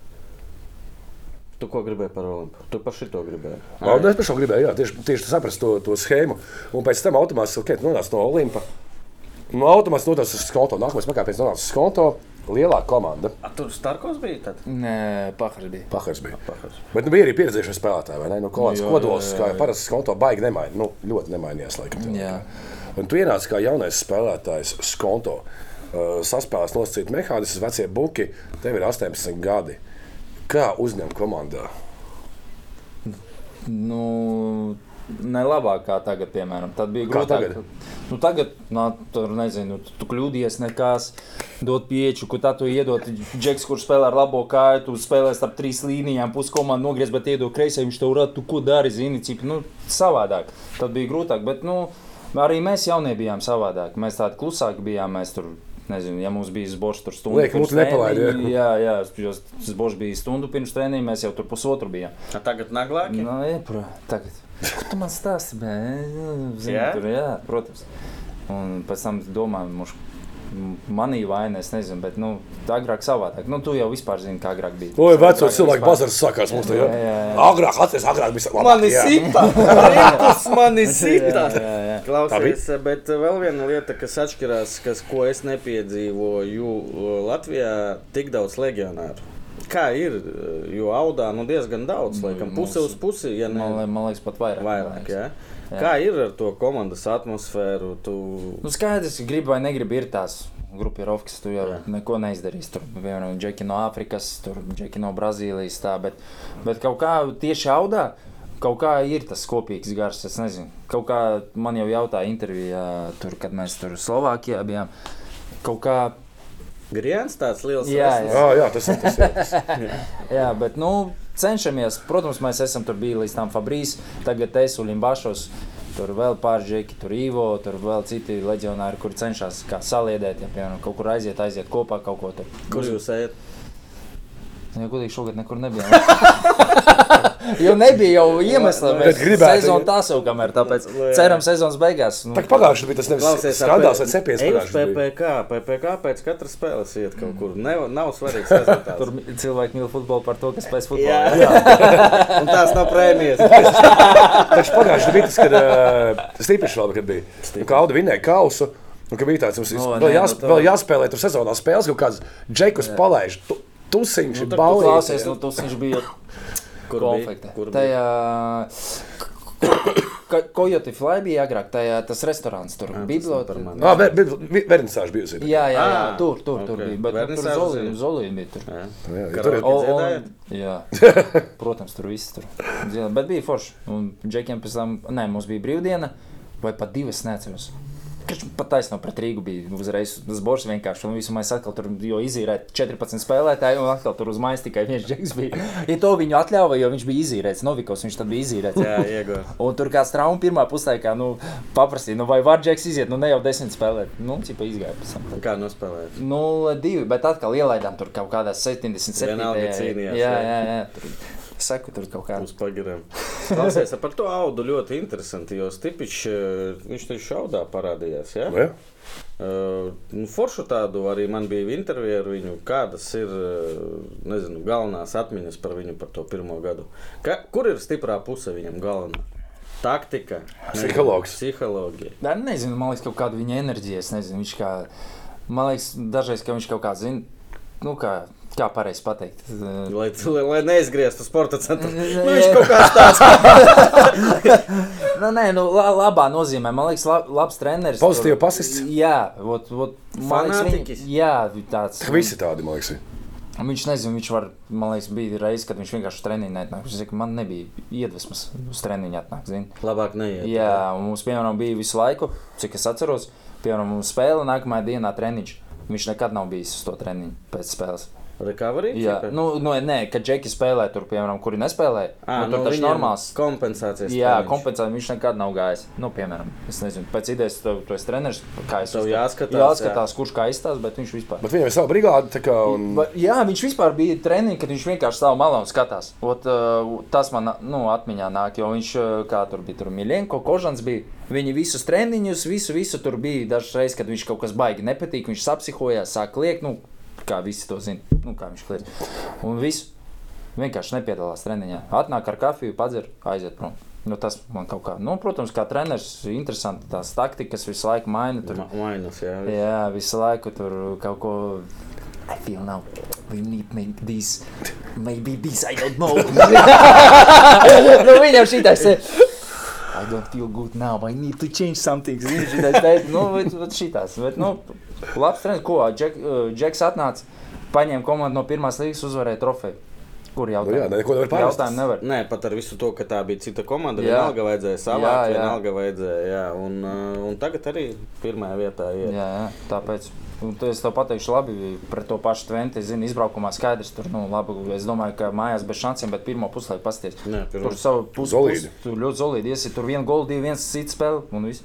Tu ko gribēji par Olimpu? Tu par šito gribēji. Un es par šo gribēju, jā, tieši, tieši saprast to, to schēmu. Un pēc tam automātiski okay, tu nonāc no Olimpa. No automātiski nonāc uz konto. Nākamais pakāpiens nonāc uz konto. Lielāka komanda. A, tur Starkovs bija tad? Nē, pahars bija. Pahars bija. Pahars. Bet nu, bija arī pieredzējušie spēlētāji, vai ne? Nu, Kolāns Jā, kodols, kā jā. parasts konto, baigi nemainījās. Nu, ļoti nemainījās, laikam. Jā. Un tu ienāc kā jaunais spēlētājs skonto. Uh, saspēlēs nosacīt mehānismus, vecie buki, tev ir 18 gadi. Kā uzņemt komandā? Nu, ne labāk kā tagad, piemēram. Tad bija Kā grūtāk. tagad? Nu, tagad, nā, tur nezinu, tu, tu kļūdījies nekās, dot pieču, kur tā tu iedod. Džeks, kurš spēlē ar labo kāju, tu spēlē starp trīs līnijām, puskomanda nogriez, bet iedod kreisai, viņš tev rada, tu ko dari, zini, cik, nu, savādāk. Tad bija grūtāk, bet, nu, arī mēs jaunie bijām savādāk. Mēs tādi klusāki bijām, mēs tur. Nezinu, ja mums bija zborš tur stundu Liek, pirms treniņa, Jā, jā, jo zborš bija stundu pirms treniņa, mēs jau tur pusotru bijām. A Tagad naglāki. Nu, jā, pro, tagad. Ko tu man stāsti? bē? Zini, Jā? Tur, jā, protams. Un pēc tam domāju, muš, manī vaina, es nezinu, bet nu, tā agrāk savādāk. Nu, tu jau vispār zini, kā agrāk bija. Oi, veco cilvēku bazars sakās mums te, jā. Jā, jā, jā. Agrāk, atceries, agrāk bija labāk. Mani sita! Rīkus mani sita! Klausies, bet vēl viena lieta, kas atšķirās, kas, ko es nepiedzīvoju Latvijā, tik daudz legionāru. Kā ir? Jo audā nu, diezgan daudz, laikam, puse uz pusi, ja ne Man, man liekas, pat vairāk. vairāk. Ja? Jā. Kā ir ar to komandas atmosfēru? Tu... Nu, skaidrs, ka gribi vai negribi, ir tās grupiņas, tu jau Jā. neko neizdarīsi. Tur bija džeki no Āfrikas, tur džeki no Brazīlijas. Tā, bet, bet kaut kā tieši audā. Kaut kā ir tas kopīgs gars, es nezinu. Kaut kā man jau jautāja intervijā, tur, kad mēs tur Slovākijā bijām. Kaut kā, Griens tāds liels Jā. Jā, jā, tas ir tas. Jā, tas. jā, bet nu, cenšamies. Protams, mēs esam tur bijuši līdz tam Fabrīs, tagad es un Limbašos. Tur vēl pāris džeki, tur Ivo, tur vēl citi leģionāri, kuri cenšas kā saliedēt, ja piemēram kaut kur aiziet, aiziet kopā kaut ko tur. Kur jūs ejat? Ja godīgi šogad nekur nebija. jo nebija jau iemesla, Bet bet gribētu- sezona tā jau kamēr, tāpēc ceram sezonas beigās. Nu, Tā pagājušajā bija tas nevis Klausies, skandāls, vai cepies. PPC. PPC pēc katras spēles iet kaut kur. Ne, nav svarīgs rezultāts. Tur cilvēki mīl futbolu par to, kas pēc Jā, futbola. jā. Un tās nav prēmijas. Taču pagājušajā bija tas, kad uh, Stīpiņš vēl kad bija. Nu, kā Auda vinēja kausu. Un, ka bija tāds, mums O, vēl, nē, jās, nu vēl jāspēlē tur sezonā spēles, kaut kāds džekus palaiž. Tu, tusiņš, Nu, klausies, nu, tas viņš bija Kur konfliktē. bija? Kur? Tajā Kojoti Fly bija agrāk, tajā tas restorāns tur bija. Superman. Ah, Vernisāžu bijusi. Jā, jā, jā, Ah, tur, tur, tur ok. bija. Bet nu, tur Zolīna. Zolīna bija tur. Jā. Jā, jā, tur O, un, jā, protams, tur viss tur bija. Bet bija forši. Un Džekiem pēc tam, nē, mums bija brīvdiena, vai pat divas neceros. Kas pat taisno pret Rīgu bija uzreiz uz borsa vienkārši. Un visu mēs atkal tur jo izīrēt 14 spēlētāji, un atkal tur uz mājas tikai viens džeks bija. Ja to viņu atļāva, jo viņš bija izīrēts, Novikovs, viņš tad bija izīrēts. Jā, iegūst. Un tur kāds traumas pirmā puslaikā, nu, paprasīja, nu, vai var džeks iziet, nu, ne jau desmit spēlēt. Nu, cipa izgāja pēc tam. Kā nospēlēt? 0-2, bet atkal ielaidām tur kaut kādā 77. Vienalga jā, cīnījās, Jā, jā. jā, jā. Tur, saku, tur kaut kā. Uz pagariem. Klausies, par to audu ļoti interesanti, jo Stipičs, eh, viņš taču šaudā parādījās, jā? Nu, jā. Uh, nu, foršu tādu arī man bija intervija ar viņu. Kādas ir uh, nezinu, galvenās atmiņas par viņu par to pirmo gadu? Ka, kur ir stiprā puse viņam galvenā? Taktika, Psihologs. psiholoģija. Jā, nezinu, man liekas, kaut kāda viņa enerģija. Es nezinu, viņš kā. Man liekas, dažreiz, ka viņš kaut kā zina, nu, kā, kā pareizi pateikt. Lai, lai, lai neizgrieztu sporta centru. Jā. Nu, viņš kaut kāds tāds Nu, nē, nu, la, labā nozīmē. Man liekas, la, labs treneris. Pozitīva Tur- pasists? Jā, ot, ot, man liekas, viņ- jā, tāds. Visi tādi, man liekas. Viņš nezina, viņš var, man liekas, bija reizes, kad viņš vienkārši uz treniņu netnāk. Viņš saka, man nebija iedvesmas uz treniņu atnākt. Zini. labāk neiet. Jā, un mums, piemēram, bija visu laiku, cik es atceros, piemēram, mums spēle nākamajā dienā treniņš. Viņš nekad nav bijis uz to treniņu pēc spēles. Recovery? Jā, tipa? nu, nu nē, kad Džeki spēlē tur, piemēram, kuri nespēlē. Ā, nu, tur taču viņam normāls. Kompensācijas. Jā, kompensēt viņš nekad nav gājis. Nu, piemēram, es nezinu, pēc idejas tu, tu esi treneris, kā es Tev jāskatās, jāskatās kurš kā izstāsta, bet viņš vispār. Bet viņam ir sava brigāde. tā kā, un- Jā, viņš vispār bija treniņš, kad viņš vienkārši stāv malā un skatās. Ot, tas man nu, atmiņā nāk, jo viņš kā tur bija. Tur Miļņko, Kožans bija. Viņi visus treniņus, visu, visu tur bija. Dažas reizes, kad viņš kaut kas baigi nepatīk, viņš sapsihojās, sāk liekt, nu, kā visi to zina. Nu, kā viņš kliedz. Un viss vienkārši nepiedalās treniņā. Atnāk ar kafiju, padzer, aiziet prom. Nu, tas man kaut kā, nu, protams, kā treneris, interesanti tās taktikas visu laiku maina. Tur, Ma- Mainas, jā. Jā, visu laiku tur kaut ko. I feel now we need to make this. Maybe this, I don't know. nu, viņam šitais ir. I don't feel good now. I need to change something. Zini, šitais teica, nu, bet, bet šitas. Bet, nu, labs trends, ko Džek, uh, Džeks atnāca, paņēma komandu no pirmās līgas, uzvarēja trofeju. Kur Nu, jā, jautājumu? neko nevar pārmest. Jautājumu nevar. Nē, pat ar visu to, ka tā bija cita komanda. Jā. Vienalga vajadzēja savā, Jā, jā. vienalga vajadzēja. Jā, un, uh, un tagad arī pirmajā vietā ir. Jā, jā, tāpēc. Un tu- Es tev pateikšu, labi, pret to pašu Twente. Es zinu, izbraukumā skaidrs. Tur, nu, labi, es domāju, ka mājās bez šansiem, bet pirmo puslaiku pasties. Nē, Tur savu pusi Tur ļoti solīdi. Iesi tur vienu golu, divi, viens cits spēle un viss.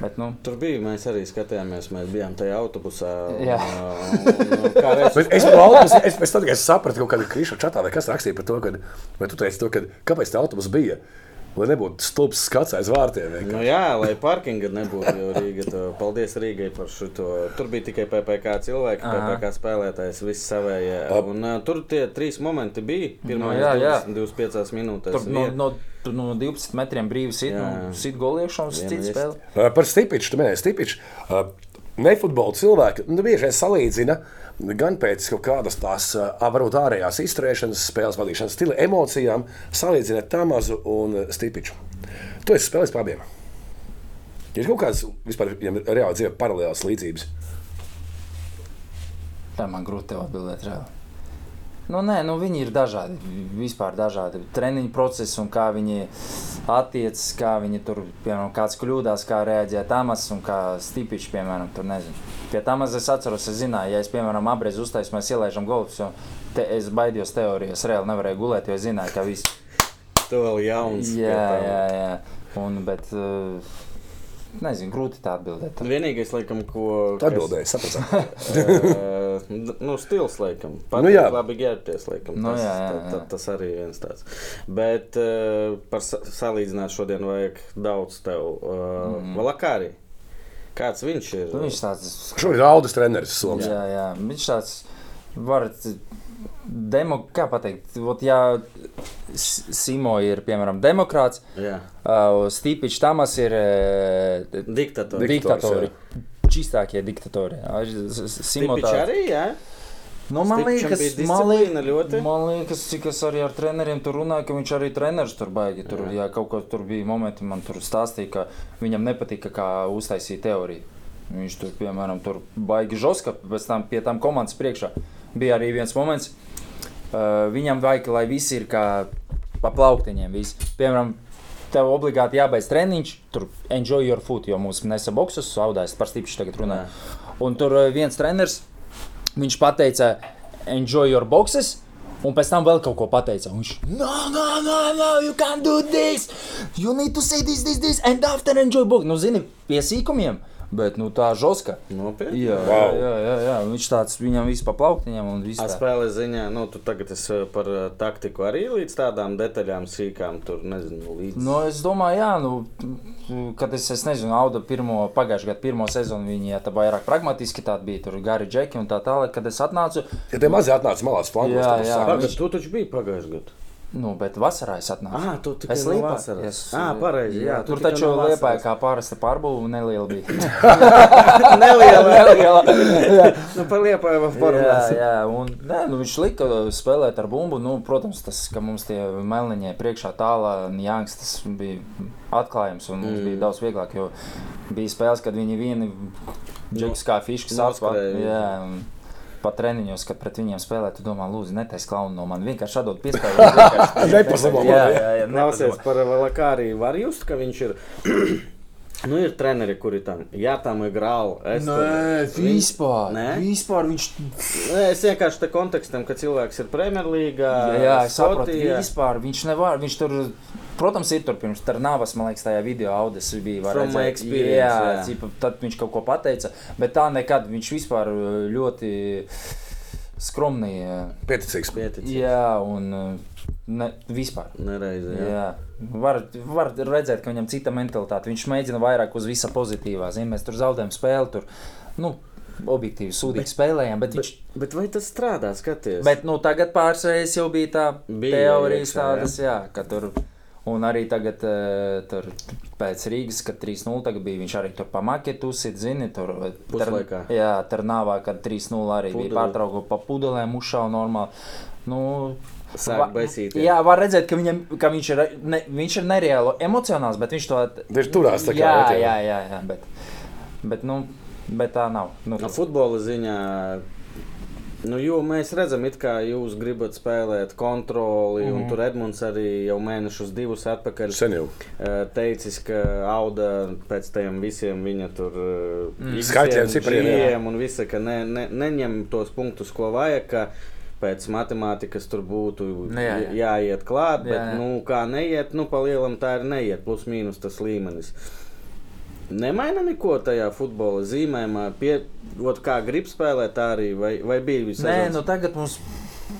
Bet, nu, Tur bija, mēs arī skatījāmies, mēs bijām tajā autobusā. Jā. Kā reiz, Bet es biju autobusā, es sapratu, ka kāda krīša čatā vai kas rakstīja par to, ka, vai tu teici to, ka kāpēc tā autobus bija. Lai nebūtu stulbs skats aiz vārtiem. Nu, jā, lai parkinga nebūtu. jo Rīga, to, paldies Rīgai par šo. Tur bija tikai PPC cilvēki, Aha. PPC spēlētājs, viss savējie. Un, uh, tur tie trīs momenti bija. Nu, Pirmā, jā, jā. 25 minūtes. tur no, Vien- no, tur no 12 metriem brīvi sit, nu, sit Viena cits spēle. Uh, Par Stipiču, tu minēji Stipiču. Uh, Nefutbola cilvēki nu, bieži salīdzina gan pēc kaut kādas tās varbūt ārējās izturēšanas, spēles vadīšanas stila, emocijām, salīdzina Tamazu un Stipiču. Tu esi spēlējis par abiem. Ir kaut kādas vispār ja reāli dzīve paralēlas līdzības. Tā man grūti atbildēt. Reāli. Nu, nē, nu, viņi ir dažādi. Vispār dažādi treniņu procesi un kā viņi attiecas, kā viņi tur, piemēram, kāds kļūdās, kā reaģē Tamas un kā Stipičs, piemēram, tur nezinu. Pie Tamas es atceros, es zināju, ja es, piemēram, apreiz uztaisu, mēs ielaižam golfus, jo te, es baidījos teorijas, reāli nevarēju gulēt, jo es zināju, ka viss. Tu vēl jauns. Jā, tā. jā, jā. Un, bet, uh, nezinu, grūti tā atbildēt. Vienīgais, laikam, ko. Atbildēji, sapratu. Nu, stils, laikam. Nu, jā. labi ģērbties, laikam. Nu, tas, jā, jā, tā- tā- jā. tas arī viens tāds. Bet uh, par sa salīdzināt šodien vajag daudz tev. Uh, mm. Valakārī. Kāds viņš ir? Nu, viņš tāds Šobrīd ir Aldis treneris Somijā. Jā, jā. Viņš tāds var. Demo, kā pateikt, Vot, ja Simo ir piemēram demokrāts, Jā. uh, Stīpiņš Tamas ir uh, Diktators. Dik- diktatori. Čistākie diktatori. Jā, S- S- Simo Tipiči tāds- arī, jā? Nu, man liekas, man liekas, man liekas, cik es arī ar treneriem tur runāju, ka viņš arī treneris tur baigi. Tur, jā. kaut kā tur bija momenti, man tur stāstīja, ka viņam nepatika, kā uztaisīja teoriju. Viņš tur, piemēram, tur baigi žoska, pēc tam pie tam komandas priekšā. Bija arī viens moments, uh, viņam vajag, lai viss ir kā pa plauktiņiem. Visi. Piemēram, tev obligāti jābeidz treniņš, tur enjoy your food, jo mums nesa boksus, saudājas par stipri tagad runāju. Un tur uh, viens treneris, viņš pateica, enjoy your boxes. Un pēc tam vēl kaut ko pateica. Viņš no, no, no, no, you can't do this. You need to say this, this, this, and after enjoy box. Nu, zini, pie sīkumiem, bet nu, tā žoska. Nopietni. Jā, Wow. jā, jā, jā. Viņš tāds viņam viss pa plauktiņam un viss spēles ziņā, nu, tu tagad esi par uh, taktiku arī līdz tādām detaļām, sīkām, tur nezinu, līdz. Nu, es domāju, jā, nu, kad es, es nezinu, audu pirmo, pagājušā gada pirmo sezonu, viņi ja, tā vairāk pragmatiski tādi bija, tur gari džeki un tā tālāk. Kad es atnācu, Ja tie mazi atnāca malās flankos, Jā, tad jā. sāk- Pagad, tu taču biji pagājušajā gadā. Nu, bet vasarā es atnācu. Ah, tu tikai Es Liepā- vasaras. es, Ah, pareizi, jā, tu Tur taču no liepāja kā pārasta pārbūve, neliela bija. Neliela. neliela. jā, Nu, par liepāju vēl jā, parunāsim. jā, un nē, nu, viņš lika spēlēt ar bumbu. Nu, protams, tas, ka mums tie melniņie priekšā tālā Jānis, tas bija atklājums un mums Mm. bija daudz vieglāk, jo bija spēles, kad viņi vieni džekus kā fiškas atspēlēja. Pat treniņos, kad pret viņiem spēlē, tu domā, lūdzu, netaisa klaunu no manis. Vienkārši atdod piespēli. Nepasamā, jā, jā. jā, nepadomā. par Valakārī. Var just, ka viņš ir. Nu, ir treneri, kuri tam jā, tam ir grāli. Es Nē, tur- vispār. Nē? Vispār viņš. Nē, es vienkārši te kontekstam, ka cilvēks ir Premjerlīgā. Jā, jā es saprotu, Skotijā. vispār viņš nevar. Viņš tur, protams, ir tur pirms Tarnavas, man liekas, tajā video audas bija. var From my redzēt. experience, jā, jā. Cipa, tad viņš kaut ko pateica, bet tā nekad viņš vispār uh, ļoti skromni. uh, Pieticīgs. Pieticīgs. Jā, un uh, ne, vispār. Nereizi. Jā. Jā. Var, var redzēt, ka viņam ir cita mentalitāte. Viņš mēģina vairāk uz visa pozitīvā. Zin, mēs tur zaudējam spēli, tur nu, objektīvi sūdīgi spēlējām. Bet, Bet, viņš, bet vai tas strādā? Skaties, bet nu, tagad pāris reizes jau bija tā Bija teorijas, iekšā, tādas, jā, ka tur. Un arī tagad, eh, tur, pēc Rīgas, kad 3-0 tagad bija, viņš arī tur pamaķēta uzsit, zini, tur Puslaikā. Tar, jā, tur nāvā, kad 3-0 arī Pudeli. bija pārtraukuma pa pudelēm, ušā normāli. Nu, Sāk va- baisīties. Jā, var redzēt, ka, viņam, ka viņš, ir, ne, viņš ir nereāli emocionāls, bet viņš to Viņš turās jā, ot, jā, jā, jā, bet, bet, nu, bet tā nav. Nu, No futbola ziņā Nu, jo mēs redzam, it kā jūs gribat spēlēt kontroli, mm. un tur Edmunds arī jau mēnešus, divus atpakaļ eh, teicis, ka auda pēc tam visiem viņa tur mm. Skaitļiem, cipariem, jā. un visa, ka ne, ne, neņem tos punktus, ko vajag. Ka, Pēc matemātikas tur būtu Nu, jā, jā. jāiet klāt, bet, Jā, jā. nu, kā neiet, nu, pa lielam tā ir neiet, plus mīnus tas līmenis. Nemaina neko tajā futbola zīmējumā. Pie, ot, kā grib spēlēt, tā arī vai, vai bija visā Nē, nu tagad mums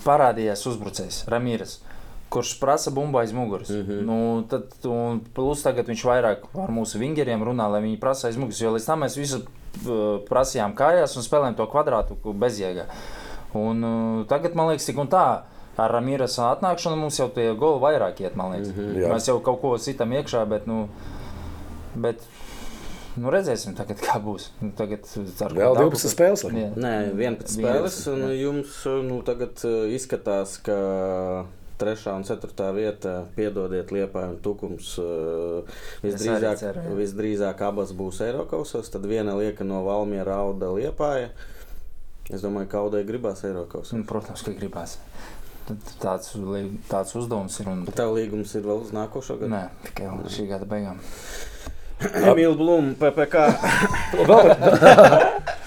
parādījās uzbrucējs Ramīras. Kurš prasa bumbu aiz muguras. Mm. -hmm. nu, tad, un plus tagad viņš vairāk ar mūsu vingeriem runā, lai viņi prasa aiz muguras. Jo līdz tam mēs visu uh, prasījām kājās un spēlējām to kvadrātu bezjēgā. Un, uh, tagad man liekas, tik un tā. Ar Ramīras atnākšanu mums jau tie goli vairāk iet, man liekas. Mm -hmm. Jā. Mēs jau kaut ko citam iekšā, bet, nu, bet nu, redzēsim, tagad, kā būs. Nu, tagad, ceru, ka Vēl dabūs. 12 spēles. laikam. Jā. Nē, 11 spēles, un jums nu, tagad uh, izskatās, ka. Trešā un ceturtā vieta, piedodiet, Liepa un Tukums. Visdrīzāk, ceru, jā. visdrīzāk abas būs Eiropasos. Tad viena lieka no Valmiera auda Liepāja. Es domāju, ka Audai gribās Eiropasos. Nu, protams, ka gribās. Tad Tāds, tāds uzdevums ir. Un, Tev līgums ir vēl uz nākošo gadu. nē, tikai šī gada beigām. Emīls Blūms, PPC.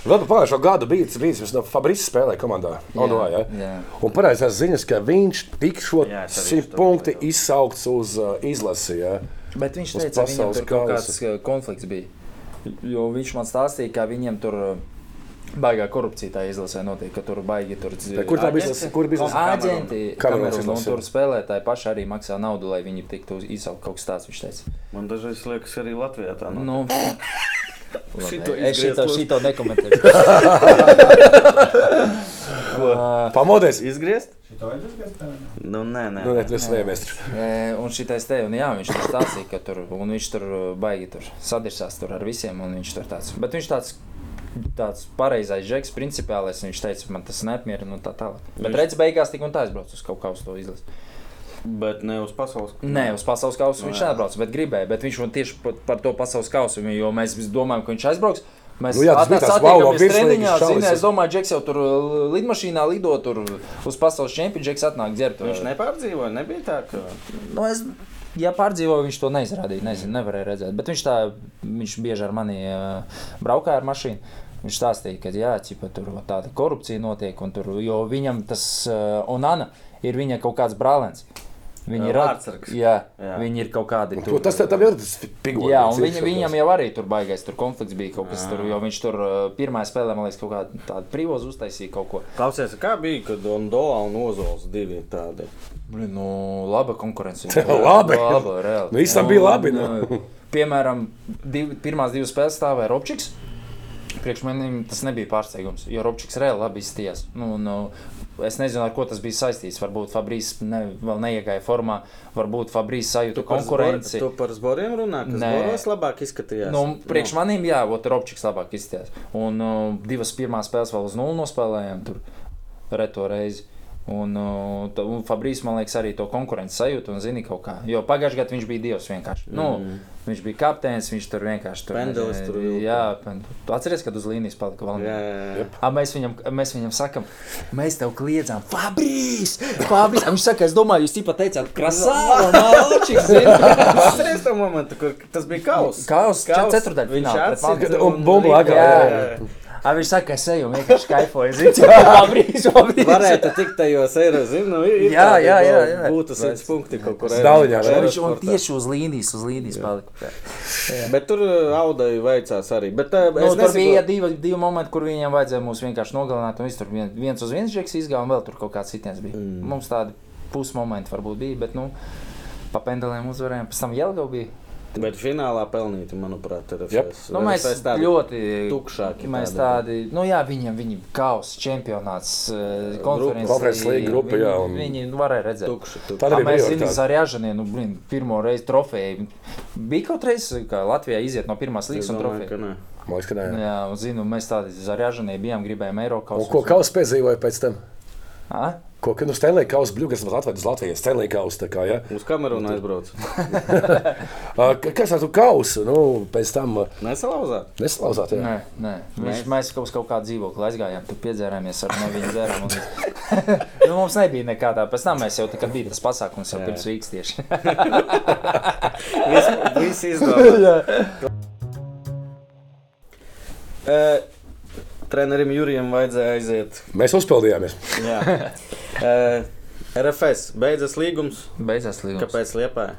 Vēl par pagājušo gadu bija tas brīdis, kad no Fabrikas spēlēja komandā. Odoā, ja? jā. Un pareizās ziņas, ka viņš es arī simt dzirdēju. izsaukts uz uh, izlasi. Ja? Bet viņš teica, ka viņam tur kaut kāds uh, konflikts bija. Jo viņš man stāstīja, ka viņiem tur uh, baigā korupcija tā izlasē notiek, ka tur baigi tur Bet kur tā biznesa? Kur biznesa? Āģenti, Kamerunas kamerun, un tur spēlētāji paši arī maksā naudu, lai viņi tiktu izsaukt kaut kas tāds, viņš teica. Man dažreiz liekas, arī Latvijā tā nav. Nu, Šito es izgriezt šito, šito nekomentēju. Pamodies! Izgriezt? Nu, nē, nē. Ne, tas nevies. E, Un šitais te, un jā, viņš tur stāstīja, ka tur, un viņš tur baigi tur sadirsās tur ar visiem, un viņš tur tāds, bet viņš tāds, tāds pareizais žeks, principiālais, viņš teica, man tas neapmierina un tā tālāk. Bet Viņš- redz, beigās tik un tā aizbrauc uz kaut kā uz to izlasi. Bet ne uz pasaules. Nē, uz pasaules kausu Nu, viņš jā. neatbrauc, bet gribēja, bet viņš man tieši par, to pasaules kausu, jo mēs domājam, ka viņš aizbrauks. Mēs Nu jā, wow, virslīgas treniņā, zini, es domāju, Džeks jau tur uh, lidmašīnā lido tur uz pasaules čempionu, Džeks atnāk dzert. Viņš nepārdzīvoja, nebija tā, ka. Nu, es, ja pārdzīvoju, viņš to neizrādīja. Nezinu, nevarēja redzēt. Bet viņš, tā, viņš bieži ar mani uh, braukāja ar mašīnu. Viņš stāstīja, ka jā, ķipa, tur tāda korupcija notiek. un Tur, jo viņam tas uh, Onana ir viņa kaut kāds brālēns. Viņi Jā, ir, at- vārdsargs. jā, Jā. viņi ir kaut kādi. To, tas tam ir tas figūrs. Jā, un viņa, viņam jau arī tur baigais, tur konflikts bija kaut kas tur, jo viņš tur uh, pirmā spēlē, man liekas, kaut kādu tādu privātu uztaisīja kaut ko. Klausies, kā bija, kad Dondola un Ozols divi tādi. Blin, nu, laba konkurence. Labi. laba reāli. Nu, īstenībā bija labi, nu. Nu, piemēram, div, pirmās divas spēles stāvēja Robčiks. Priekš manim tas nebija pārsteigums, jo Robčiks reāli labi izties. Nu, nu, es nezinu, ar ko tas bija saistīts. Varbūt Fabrīs ne, vēl neiegāja formā, varbūt Fabrīs sajūta konkurenci. Tu par zboriem runā, kas Nē. zboros labāk izskatījās. Nu, priekš maniem, jā, ot, Robčiks labāk izties. Un uh, divas pirmās spēles vēl uz nulli nospēlējām, tur reto reizi. Un, un Fabrīs, man liekas, arī to konkurences sajūtu un zina kaut kā. Jo pagājušajā gadā viņš bija dievs vienkārši. Mm. Nu, viņš bija kapteinis, viņš tur vienkārši tur Pendelis tur vilka. Jā, pen... tu atceries, kad uz līnijas palika vēl. Jā, jā, jā. A, mēs, viņam, mēs viņam sakām, mēs tev kliedzām, Fabrīs! Fabrīs! Viņš saka, es domāju, jūs tipā teicāt, krasāva, malčiks! Atceries to momentu, kur tas bija kaus. Kaus, Kaus. ceturtdaļfinālā Viņš atsita. Un bumbu rīkoja. A, viņš saka, es eju vienkārši kaifoju. Zini, Fabrīs, Fabrīs! Varētu tikt tajos eiro, zinu, nu, ir Jā, jā, jā, jā. Būtu 100 punkti kaut kur. Eirosportā. jā. Viņš un tieši uz līnijas, uz līnijas palika. Bet tur uh, audai veicās arī. Bet, uh, Nu, es tur nesaku- bija divi, divi momenti, kur viņiem vajadzēja mūs vienkārši nogalināt. un viss Tur vien, viens uz viens žeks izgāja, un vēl tur kaut kāds sitiens bija. Mm. Mums tādi pusmomenti varbūt bija, bet nu, pa pendelēm uzvarējām. Pēc tam Jelgau bija. Bet finālā pelnīti, manuprāt, ir Jep. Nu, mēs tādi ļoti tukšāki Mēs tādi. tādi, nu jā, viņam bija kausa čempionāts, eh, konferences Konferences līga grupa, viņi- jā, un- Viņi varēja redzēt. tukši. tukši. Tā Tā arī mēs zinām, Ažanē, nu, blin, pirmo reizi trofeju. Bija kaut reiz, ka Latvijā iziet no pirmās līgas un trofeju. Man liekas, ka nē. Jā, un zinu, mēs tādi Ažanē bijām, gribējām Eiropas ko Kauss piedzīvoja pēc tam? A? Ko, nu, Stanley Kausa bļugas vēl atved uz Latvijas Stanley Kausa, tā kā, ja? Uz kamerunu aizbrauc. Ā, ka- Kas ar tu kausu, nu, pēc tam Nesalauzāt. neslauzāt, jā? Nē, nē. Viņš, mēs kaut, kaut kādu dzīvokli aizgājām, tur piedzērāmies ar nevienu dzērumu. un- nu, mums nebija nekādā. Pēc tam mēs jau tā kā bija tas pasākums, jau Jā. pirms Rīgas tieši. Viss, izdomāts. Uh, trenerim Jurijam vajadzēja aiziet. Mēs uzpildījāmies. Jā. RFS beidzas līgums. Beidzās līgums. Kāpēc Liepā?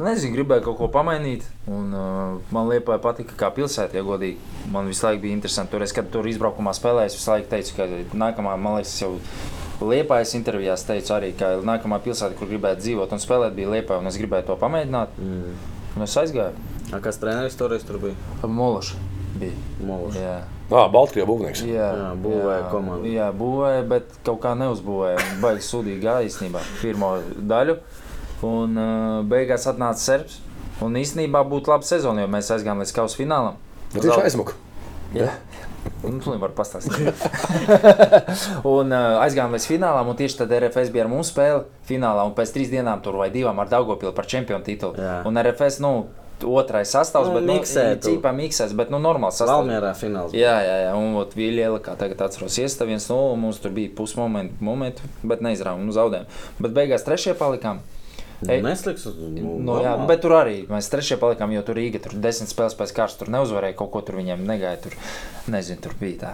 Nezinu, gribēju kaut ko pamainīt. Un, uh, man liepa patika, kā pilsēta, ja godīgi. Man visu laiku bija interesanti. Toreiz, kad tur izbraukumā spēlēju, es visu laiku teicu, ka nākamā, man liekas, jau Liepājas intervijās teicu arī, ka nākamā pilsēta, kur gribētu dzīvot un spēlēt, bija. Un es gribēju to pamēģināt. Mm. Un es aizgāju. A, kas treneris toreiz tur bija? Mološi bija. Mološs. Jā, Ā, Baltkrievijas būvnieks. jā, Jā, būvēja komandu. Jā, būvēja, bet kaut kā neuzbūvēja. Baigi sūdīgi gāja īstenībā pirmo daļu. Un uh, beigās atnāca Serbs. Un īstenībā būtu laba sezona, jo mēs aizgājām līdz kausa finālam. Bet viņš aizmuka. Jā. Nu, tu nevari pastāstīt. un uh, aizgājām līdz finālam, un tieši tad RFS bija ar mums spēle finālā. Un pēc trīs dienām tur vai divām ar Dārgopilu par čempionu titulu. Jā. Un RFS, nu, otrais sastāvs, Nu, bet nu, miksē tu. cīpā miksēs, bet nu, normāls sastāvs. Valmierā fināls. Jā, jā, jā. un ot, Viljēla, kā tagad atceros, iestājās viens no mums tur bija pusmomenti, momenti, bet neizrāvām, nu zaudējām. Bet beigās trešajā palikām. Ej. Nesliks uz Nu, jā, bet tur arī mēs trešajā palikām, jo tur Rīga tur desmit spēles pēc kārtas tur neuzvarēja, kaut ko tur viņiem negāja. Tur, nezinu, tur bija tā.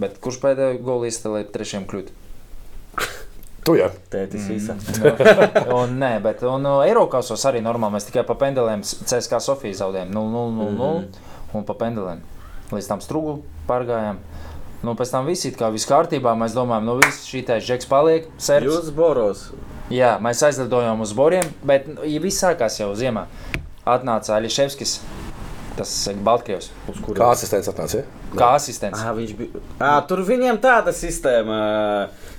Bet kurš pēdējo golu izstāvēja trešajam kļūt? Tu jā. Tētis īsa. un, nē, bet un, uh, Eiropasos arī normāli. Mēs tikai pa pendelēm CSK Sofiju zaudējām 0-0-0 un pa pendelēm. Līdz tam strūgu pārgājām. Nu, pēc tam viss ir kā viss kārtībā. Mēs domājam, nu viss šī tā žeks paliek. Serbs. Jūs boros. Jā, mēs aizlidojām uz Boriem, bet nu, ja viss sākās jau ziemā. Atnāca Ališevskis, tas ir Baltkrievs? Kā asistents atnāca? Ja? kā asistents. Ah, viņš bija. Ah, tur viņiem tāda sistēma.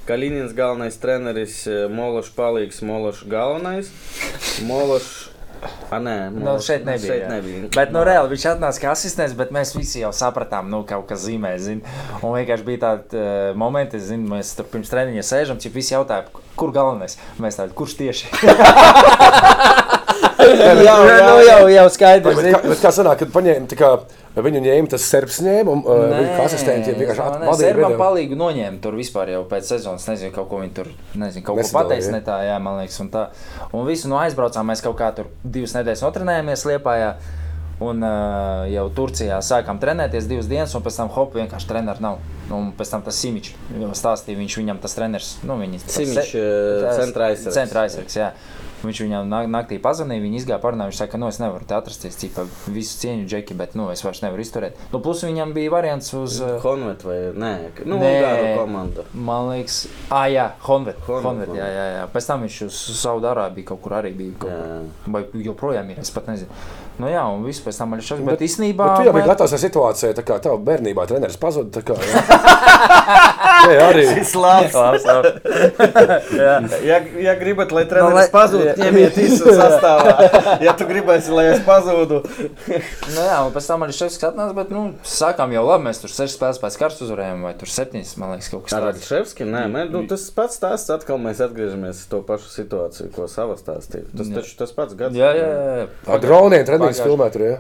Kalīnijas galvenais treneris, Mološs palīgs, Mološs galvenais. Mološs. Ah, nē, Nu, Mološs- šeit nebija. Šeit jā. nebija. Bet, nu, reāli viņš atnāca kā asistents, bet mēs visi jau sapratām, nu, kaut kas zīmē. Zin. Un vienkārši bija tādi uh, momenti, zin, mēs tur pirms treniņa sēžam, cik visi jautāja, kur galvenais. Mēs tādi, kurš tieši? jā, jā, nu, jau, jau skaidrs. Bet, kā, bet kā sanāk, kad paņēma, tā kā viņu ņēma tas serbs ņēma, un uh, viņa kā asistenti vienkārši nē, atbildīja. Serbam palīgu noņēma tur vispār jau pēc sezonas. Nezinu, kaut ko viņi tur, nezinu, kaut ko Nesadala, pateica ja? ne tā, jā, man liekas, un tā. Un visu no aizbraucām, mēs kaut kā tur divas nedēļas notrenējāmies Liepājā. Un uh, jau Turcijā sākām trenēties divas dienas, un pēc tam hop, vienkārši treneris nav. Nu, Un pēc tam tas Simičs stāstīja, viņš viņam tas treneris, nu, eh, centra aizsargs. Centra aizsargs, jā. Viņš viņam nak- naktī pazvanīja, viņi izgāja parunāt. Viņš teica, ka nu, es nevaru te atrasties, cipā visu cieņu džeki, bet nu, es vairs nevaru izturēt. Nu, plus viņam bija variants uz. uh, Konvet vai nē? Nu, Nē. Komanda. Man liekas, ah, jā, Honvet. Honvet, Honvet, jā, jā, jā. Pēc tam viņš uz Saudārābiju kaut kur arī bija. Kaut kur. Vai joprojām ir, es pat nezinu. Nu jā, un viss pēc tam arī šādi. Bet, bet īstenībā. Bet tu jau biji gatavs ar situāciju, tā kā tev bērnībā treneris pazuda. kā, jā. Arī. Slāpes. Labs, labs. jā. Ja, ja gribat, lai Nu, treneris lai- no, pazūd, ņemiet visu sastāvā. Ja tu gribēsi, lai es pazūdu, Nu jā, un pēc tam arī šis atnāca, bet, nu, sākām jau labi. Mēs tur sešas spēles pēc kārtas uzvarējām, vai tur septiņas, man liekas, kaut kas ar tāds. Ševskim, nē, man, nu, tas pats stāsts, atkal mēs atgriežamies uz to pašu situāciju, ko savā stāstīja. Tas Jā. taču tas pats gads. Jā, jā, jā. Ar droniem treniņus filmēt tur, jā.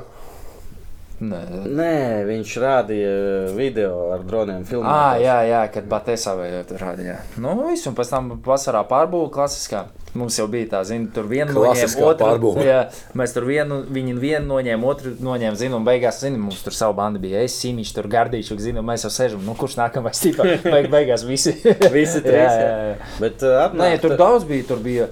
Nē. Nē, viņš rādīja video ar droniem filmu. Ah, jā, jā, kad Batēsā vai tur rādīja. Nu, viss, un pēc tam vasarā pārbūve klasiskā. Mums jau bija tā, zini, tur viena noņēma, pārbūve. otru. Jā, mēs tur vienu, viņi vienu noņēma, otru noņēma, zinu, un beigās, zinu, mums tur savu bandu bija. Es, Simiņš, tur Gardīčuk, zinu, mēs jau sēžam, nu, kurš nākamais tipā. Beig, beigās visi. Visi trīs. jā, jā. jā. Bet uh, Nē, atnāk, tur daudz bija, tur bija.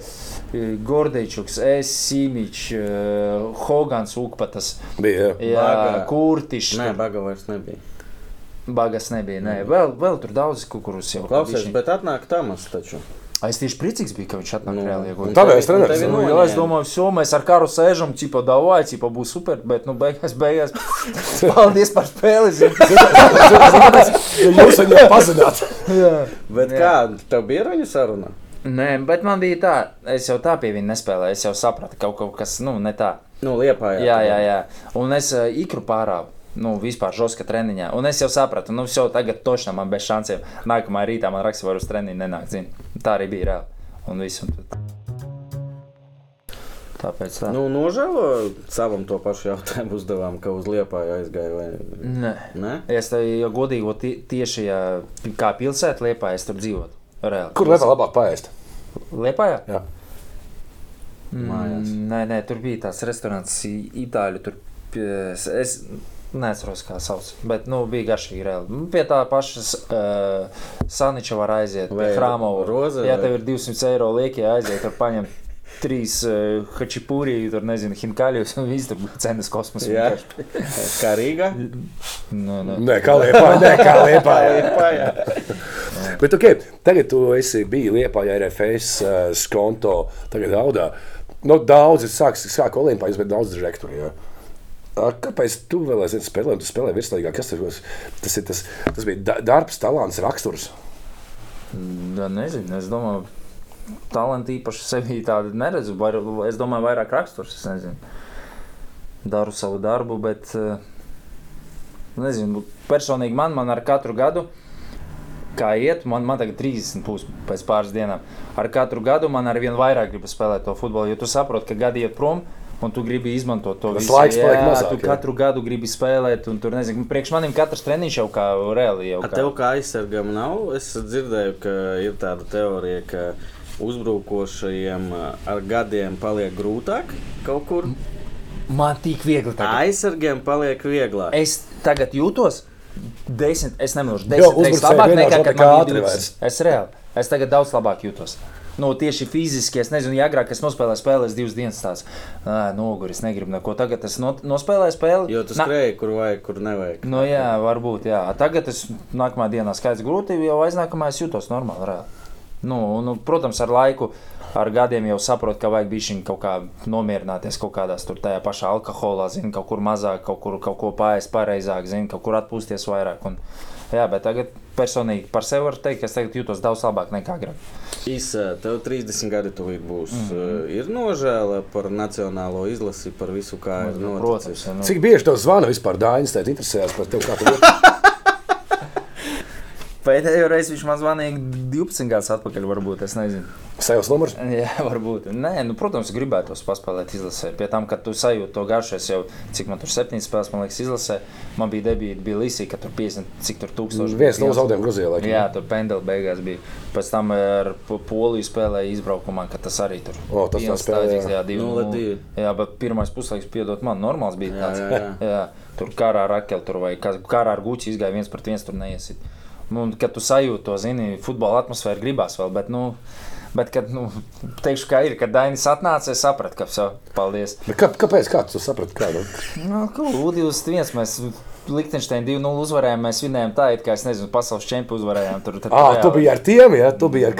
Gordeičuks, Es, Simiņš, uh, Hogans, Ukpatas, Bija, jā. jā, Baga. Kurtišs. Nē, baga vairs nebija. Bagas nebija. Nē, vēl, vēl tur daudz, kurus jau Klausies, bet atnāk Tamas taču. Es tieši priecīgs biju, ka viņš atnāk Nu, nu, reāli. iegūt. Tādēļ es tevi nu, Nu, noņēma. es domāju, ka mēs ar karu sēžam, cipa davai, cipa būs super, bet, nu, beigās, beigās, paldies par spēli. Ja jūs viņu pazināt. Bet kā, tev bija viņu saruna? Nē, bet man bija tā, es jau tā pie viņa nespēlēju, es jau sapratu, kaut, kaut kas, nu, ne tā. Nu, liepā Jā, jā, jā. Un es uh, ikru pārāvu. Nu, vispār žoska treniņā. Un es jau sapratu, nu, jau tagad točnā man bez šanciem. Nākamā rītā man raksta, var uz treniņu nenākt. Zini. Tā arī bija reāli. Un viss. Un. Tāpēc tā. Nu, nožēlo savam to pašu jautājumu uzdevām, ka uz Liepāju aizgāja. Vai... Nē. Ne? Es te jau godīgi, tieši ja, kā pilsēta liepā, es tur dzīvotu. Reāli. Kur lepā labāk paēst? Liepā? Jā. Mājās. Mm, nē, nē, tur bija tāds restorāns, itāļu. Tur, es- neatceros, kā sauc. Bet nu, bija garšīgi. Reāli. Nu, Pie tā paša uh, Saniča var aiziet. Vai Hrāmova. Roze, Jā, vai- tev ir 200 eiro liekie aiziet, tur paņemt. Trīs uh, hačipūri, tur nezinu, hinkaļus un viss tur cenas kosmosā. Jā. Kā Rīgā? Nu, nu. Nē, kā liepā, nē, kā liepā. jā. Bet, okay, tagad tu esi bijis Liepā, ja RFS, uh, Skonto, tagad Audā. Nu, daudz ir sāks, sāk Olimpā, bet daudz direktori. Ā, Kāpēc tu vēl aizvien spēlē, tu spēlē virslīgā? Kas tas, tas, ir, tas, tas bija da- darbs, talants, raksturs. Da, nezinu, es domāju, talantu īpaši sevī tādu neredzu. Var, es domāju, vairāk raksturs. Es nezinu. Daru savu darbu, bet eh, nezinu, personīgi man, man ar katru gadu, kā iet, man, man tagad 30 būs pēc pāris dienām. Ar katru gadu man ar vien vairāk gribas spēlēt to futbolu, jo tu saproti, ka gadi iet prom. Un tu gribi izmantot to visu. laiks paliek mazāk, tu jā. katru gadu gribi spēlēt, un tur nezinu, priekš manim katrs treniņš jau kā reāli jau. A Kā. tev kā aizsargam nav? Es dzirdēju, ka ir tāda teorija, ka uzbrukošajiem ar gadiem paliek grūtāk kaut kur. Man tik viegli tagad. Aizsargiem paliek vieglāk. Es tagad jūtos desmit, es Jo, desmit reizes labāk nekā kad man bija vairs. 20. Es reāli, es tagad daudz labāk jūtos. Nu, tieši fiziski, es nezinu, ja agrāk es nospēlēju spēli, es divas dienas tāds - noguris, negribu neko. Tagad es no, nospēlēju spēli. Jo tu skrēji, kur vajag, kur nevajag. Nu, jā, varbūt. Jā. Tagad es nākamā dienā skaidrs grūti, jau aiznākamā es jūtos normāli. Reāli. Nu, nu, protams, ar laiku, ar gadiem jau saprotu, ka vajag bišķiņ kaut kā nomierināties kaut kādās tur tajā pašā alkoholā, zini, kaut kur mazāk, kaut, kur, kaut ko pāriest pareizāk, zini, kaut kur atpūsties vairāk. Un, jā, bet tagad personīgi par sevi varu teikt, ka es tagad jūtos daudz labāk nekā agrāk. Īsa, tev 30 gadi tūlīt būs. Mm. -hmm. Ir nožēla par nacionālo izlasi, par visu, kā ir noticis. Protams, ja, nu, Cik bieži tev zvana vispār Dainis, tēt interesējās par tevi? Pēdējo reizi viņš man zvanīja 12 gadus atpakaļ, varbūt es nezinu. Savs numurs? Jā, varbūt. Nē, nu, protams, gribētu paspēlēt izlasē. Pie tam, kad tu sajūti to garšu, es jau, cik man tur septiņas spēles, man liekas, izlasē, man bija debīta, bija līsī, ka tur 50, cik tur tūkstoši. Viens no bija. zaudējumiem Gruzijā. laikam. Jā, tur pendeli beigās bija. Pēc tam ar Po- Poliju spēlēja izbraukumā, ka tas arī tur O, tas tā viens spēlē, stādīgs, jā. jā, divi Nulle nulle. divi. Jā, bet pirmais puslaiks, piedod man, normāls bija Jā, tāds. jā, jā. jā, tur karā ar Akelu tur vai karā ar Guči izgāja viens pret viens, tur neiesit. Nu, un, kad tu sajūti to, zini, futbola atmosfēru gribās vēl, bet, nu, bet, kad, nu, teikšu, kā ir, kad Dainis atnāca, es sapratu, ka, so, paldies. Bet Kā, kāpēc? Kā tu saprati? Kā, nu? Nu, U21 mēs Liechtensteinu 2-0 uzvarējām, mēs vinējām tā, it kā es nezinu, pasaules čempionu uzvarējām. Tur, tur Ah, tu biji ar tiem, ja? Tu biji ar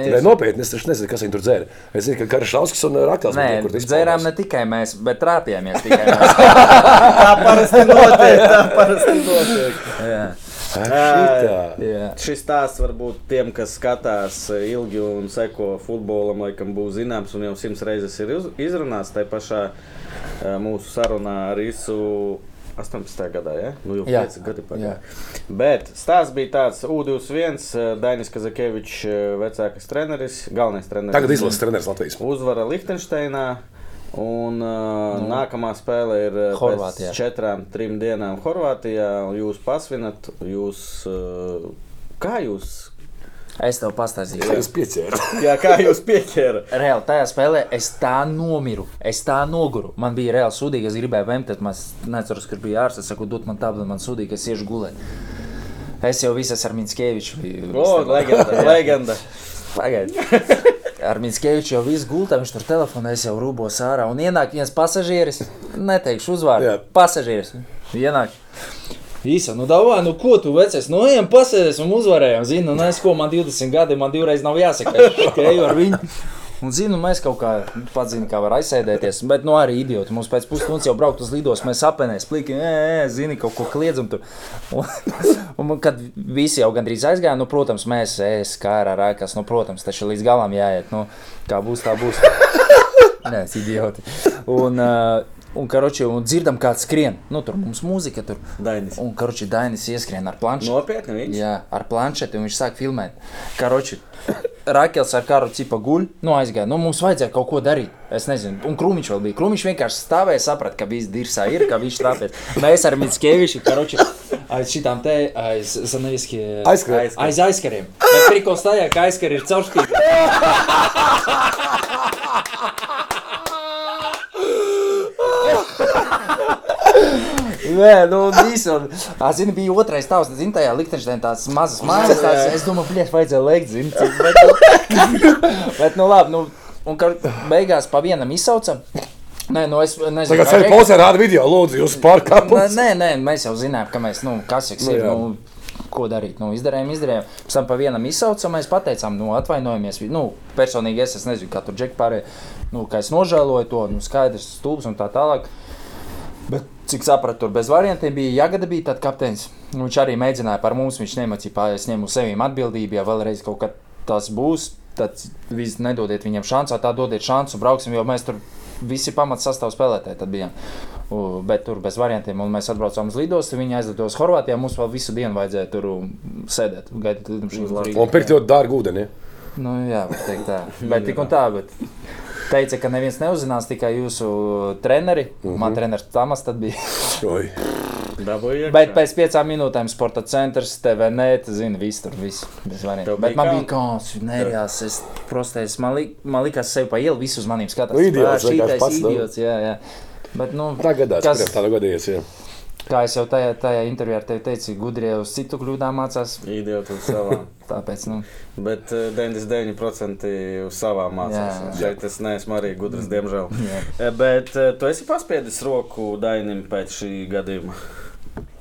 Jā. tieši? Nē, nopietni, es taču nezinu, kas viņi tur dzēra. Es zinu, ka Karašauskas un Rakels Nē, tur tur dzērām ne tikai mēs, bet trāpījāmies tikai mēs. Tā parasti notiek. Tā parasti notiek. Šitā. jā. Šis stāsts varbūt tiem, kas skatās ilgi un seko futbolam, laikam būs zināms un jau simts reizes ir uz- izrunāts. Tā pašā mūsu sarunā ar Isu 18. gadā, ja? nu jau Jā. 5 gadi Jā. pagājuši. Bet stāsts bija tāds, U21, eh, Dainis Kazakevičs, vecākais treneris, galvenais treneris. Tagad izlases treneris Latvijas. Uzvara Liechtensteinā. Un uh, nu, nākamā spēle ir Horvātijā. pēc četrām, trim dienām Horvātijā. Jūs pasvinat, jūs. Uh, kā jūs? Es tev pastāstīšu. Kā jūs piecērat? Jā, kā jūs pieķērat? Reāli tajā spēlē es tā nomiru, es tā noguru. Man bija reāli sūdīgi, es gribēju vēmt, tad man neatceros, kur bija ārsts. Es saku, dod man tādu, man sūdīgi, es iešu gulēt. Es jau visas ar Minskeviču biju. O, leģenda! leģenda. Pagaidiet. Ar Minskeviču jau viss gultā, viņš tur telefonā, jau rūbos ārā. Un ienāk viens pasažieris, neteikšu uzvārdu. Jā. Pasažieris. Ienāk. Īsa, nu, davā, nu, ko tu vecais? Nu, ejam, pasēdies un uzvarējām. Zinu, nu, es ko man 20 gadi, man divreiz nav jāsaka, ka eju ar viņu. Un, zinu, mēs kaut kā pats zinām, kā var aizsēdēties. Bet, nu, arī idioti. Mums pēc pusstundas jau braukt uz lidos, mēs apēnēs, plīgi, ē, ē, zini, kaut ko kliedzam tur. Un, un, kad visi jau gandrīz aizgāja, nu, protams, mēs, es, kā ar ārākas, nu, protams, taču līdz galam jāiet. Nu, kā būs, tā būs. Nē, es idioti. Un, uh, Un, karoči, un dzirdam, kāds skrien. Nu, tur mums mūzika tur. Dainis. Un, karoči, Dainis ieskrien ar planšeti. Nopietni viņš. Jā, ar planšeti, un viņš sāk filmēt. Karoči, Rakels ar karu cipa guļ, nu aizgāja. Nu, mums vajadzēja kaut ko darīt. Es nezinu, un krūmiņš vēl bija. Krūmiņš vienkārši stāvēja, saprata, ka viss dirsā ir, ka viņš tāpēc. Mēs ar Mitskeviču, karoči, aiz šitām te, aiz Zaneviski. Aizskrien. Aiz aizkariem. Bet prikals tajā, ka aizkari ir caurspīdīgi. Nē, nu, viss. Un, ā, zini, bija otrais tavs, zini, tajā Liechtensteinā tās mazas mājas. Tās, es domāju, pliet, vajadzēja lēkt, zini. Bet, nu, bet, nu, labi, nu, un ka beigās pa vienam izsaucam. Nē, nu, es nezinu. Tagad Reka- pauzē, rāda video, lūdzu, jūs Nē, pārkāpums. nē, nē, mēs jau zinājām, ka mēs, nu, kas ir, Nu, jā. nu, ko darīt. Nu, izdarījām, izdarījām. Pēc tam pa vienam izsaucam, mēs pateicām, nu, atvainojamies. Nu, personīgi es, es nezinu, kā tur džeki pārējie, nu, ka es nožēloju to, nu, skaidrs, stulbs un tā tālāk. Bet, cik sapratu, tur bez variantiem bija Jagada, bija tāds kapteinis. Viņš arī mēģināja par mums, viņš nemacīja, es ņemu uz sevi atbildību, ja vēlreiz kaut kas tas būs. Tad viss nedodiet viņam šansu, tā dodiet šansu, brauksim, jo mēs tur visi pamats sastāvā spēlētāji tad bijām. Bet tur bez variantiem, un mēs atbraucām uz lidostu. Viņi aizlidoja uz Horvātiju. Mums vēl visu dienu vajadzēja tur sēdēt, gaidīt lidmašīnu. uz Rīgu. Un pirkt ļoti dārgu ūdeni. Nu, jā, var teikt tā. Bet tik un tā, bet teica, ka neviens neuzzinās, tikai jūsu treneri. Uh -huh. Man treneris Tamas tad bija. Oi. Dabūja. Bet pēc piecām minūtēm sporta centrs, TVNet, zina, viss tur viss. Bet man bija kāds, nerjās, es prostēs, man, li, man likās sev pa ielu, visu uz maniem skatās. Idiots, Ā, vienkārši šitais pats, nu. idiots, jā, jā. Bet, nu, Tā gadās, kas, kuriem tāda gadījies. jā. Kā es jau tajā, tajā intervijā ar tevi teicu, gudrie uz citu kļūdām mācās. Idiotu uz savām. Tāpēc, nu, Bet eh, 99% uz savām mācās. Jā. Šeit es neesmu arī gudrs, diemžēl. jā. Eh, Bet eh, tu esi paspiedis roku Dainim pēc šī gadījuma.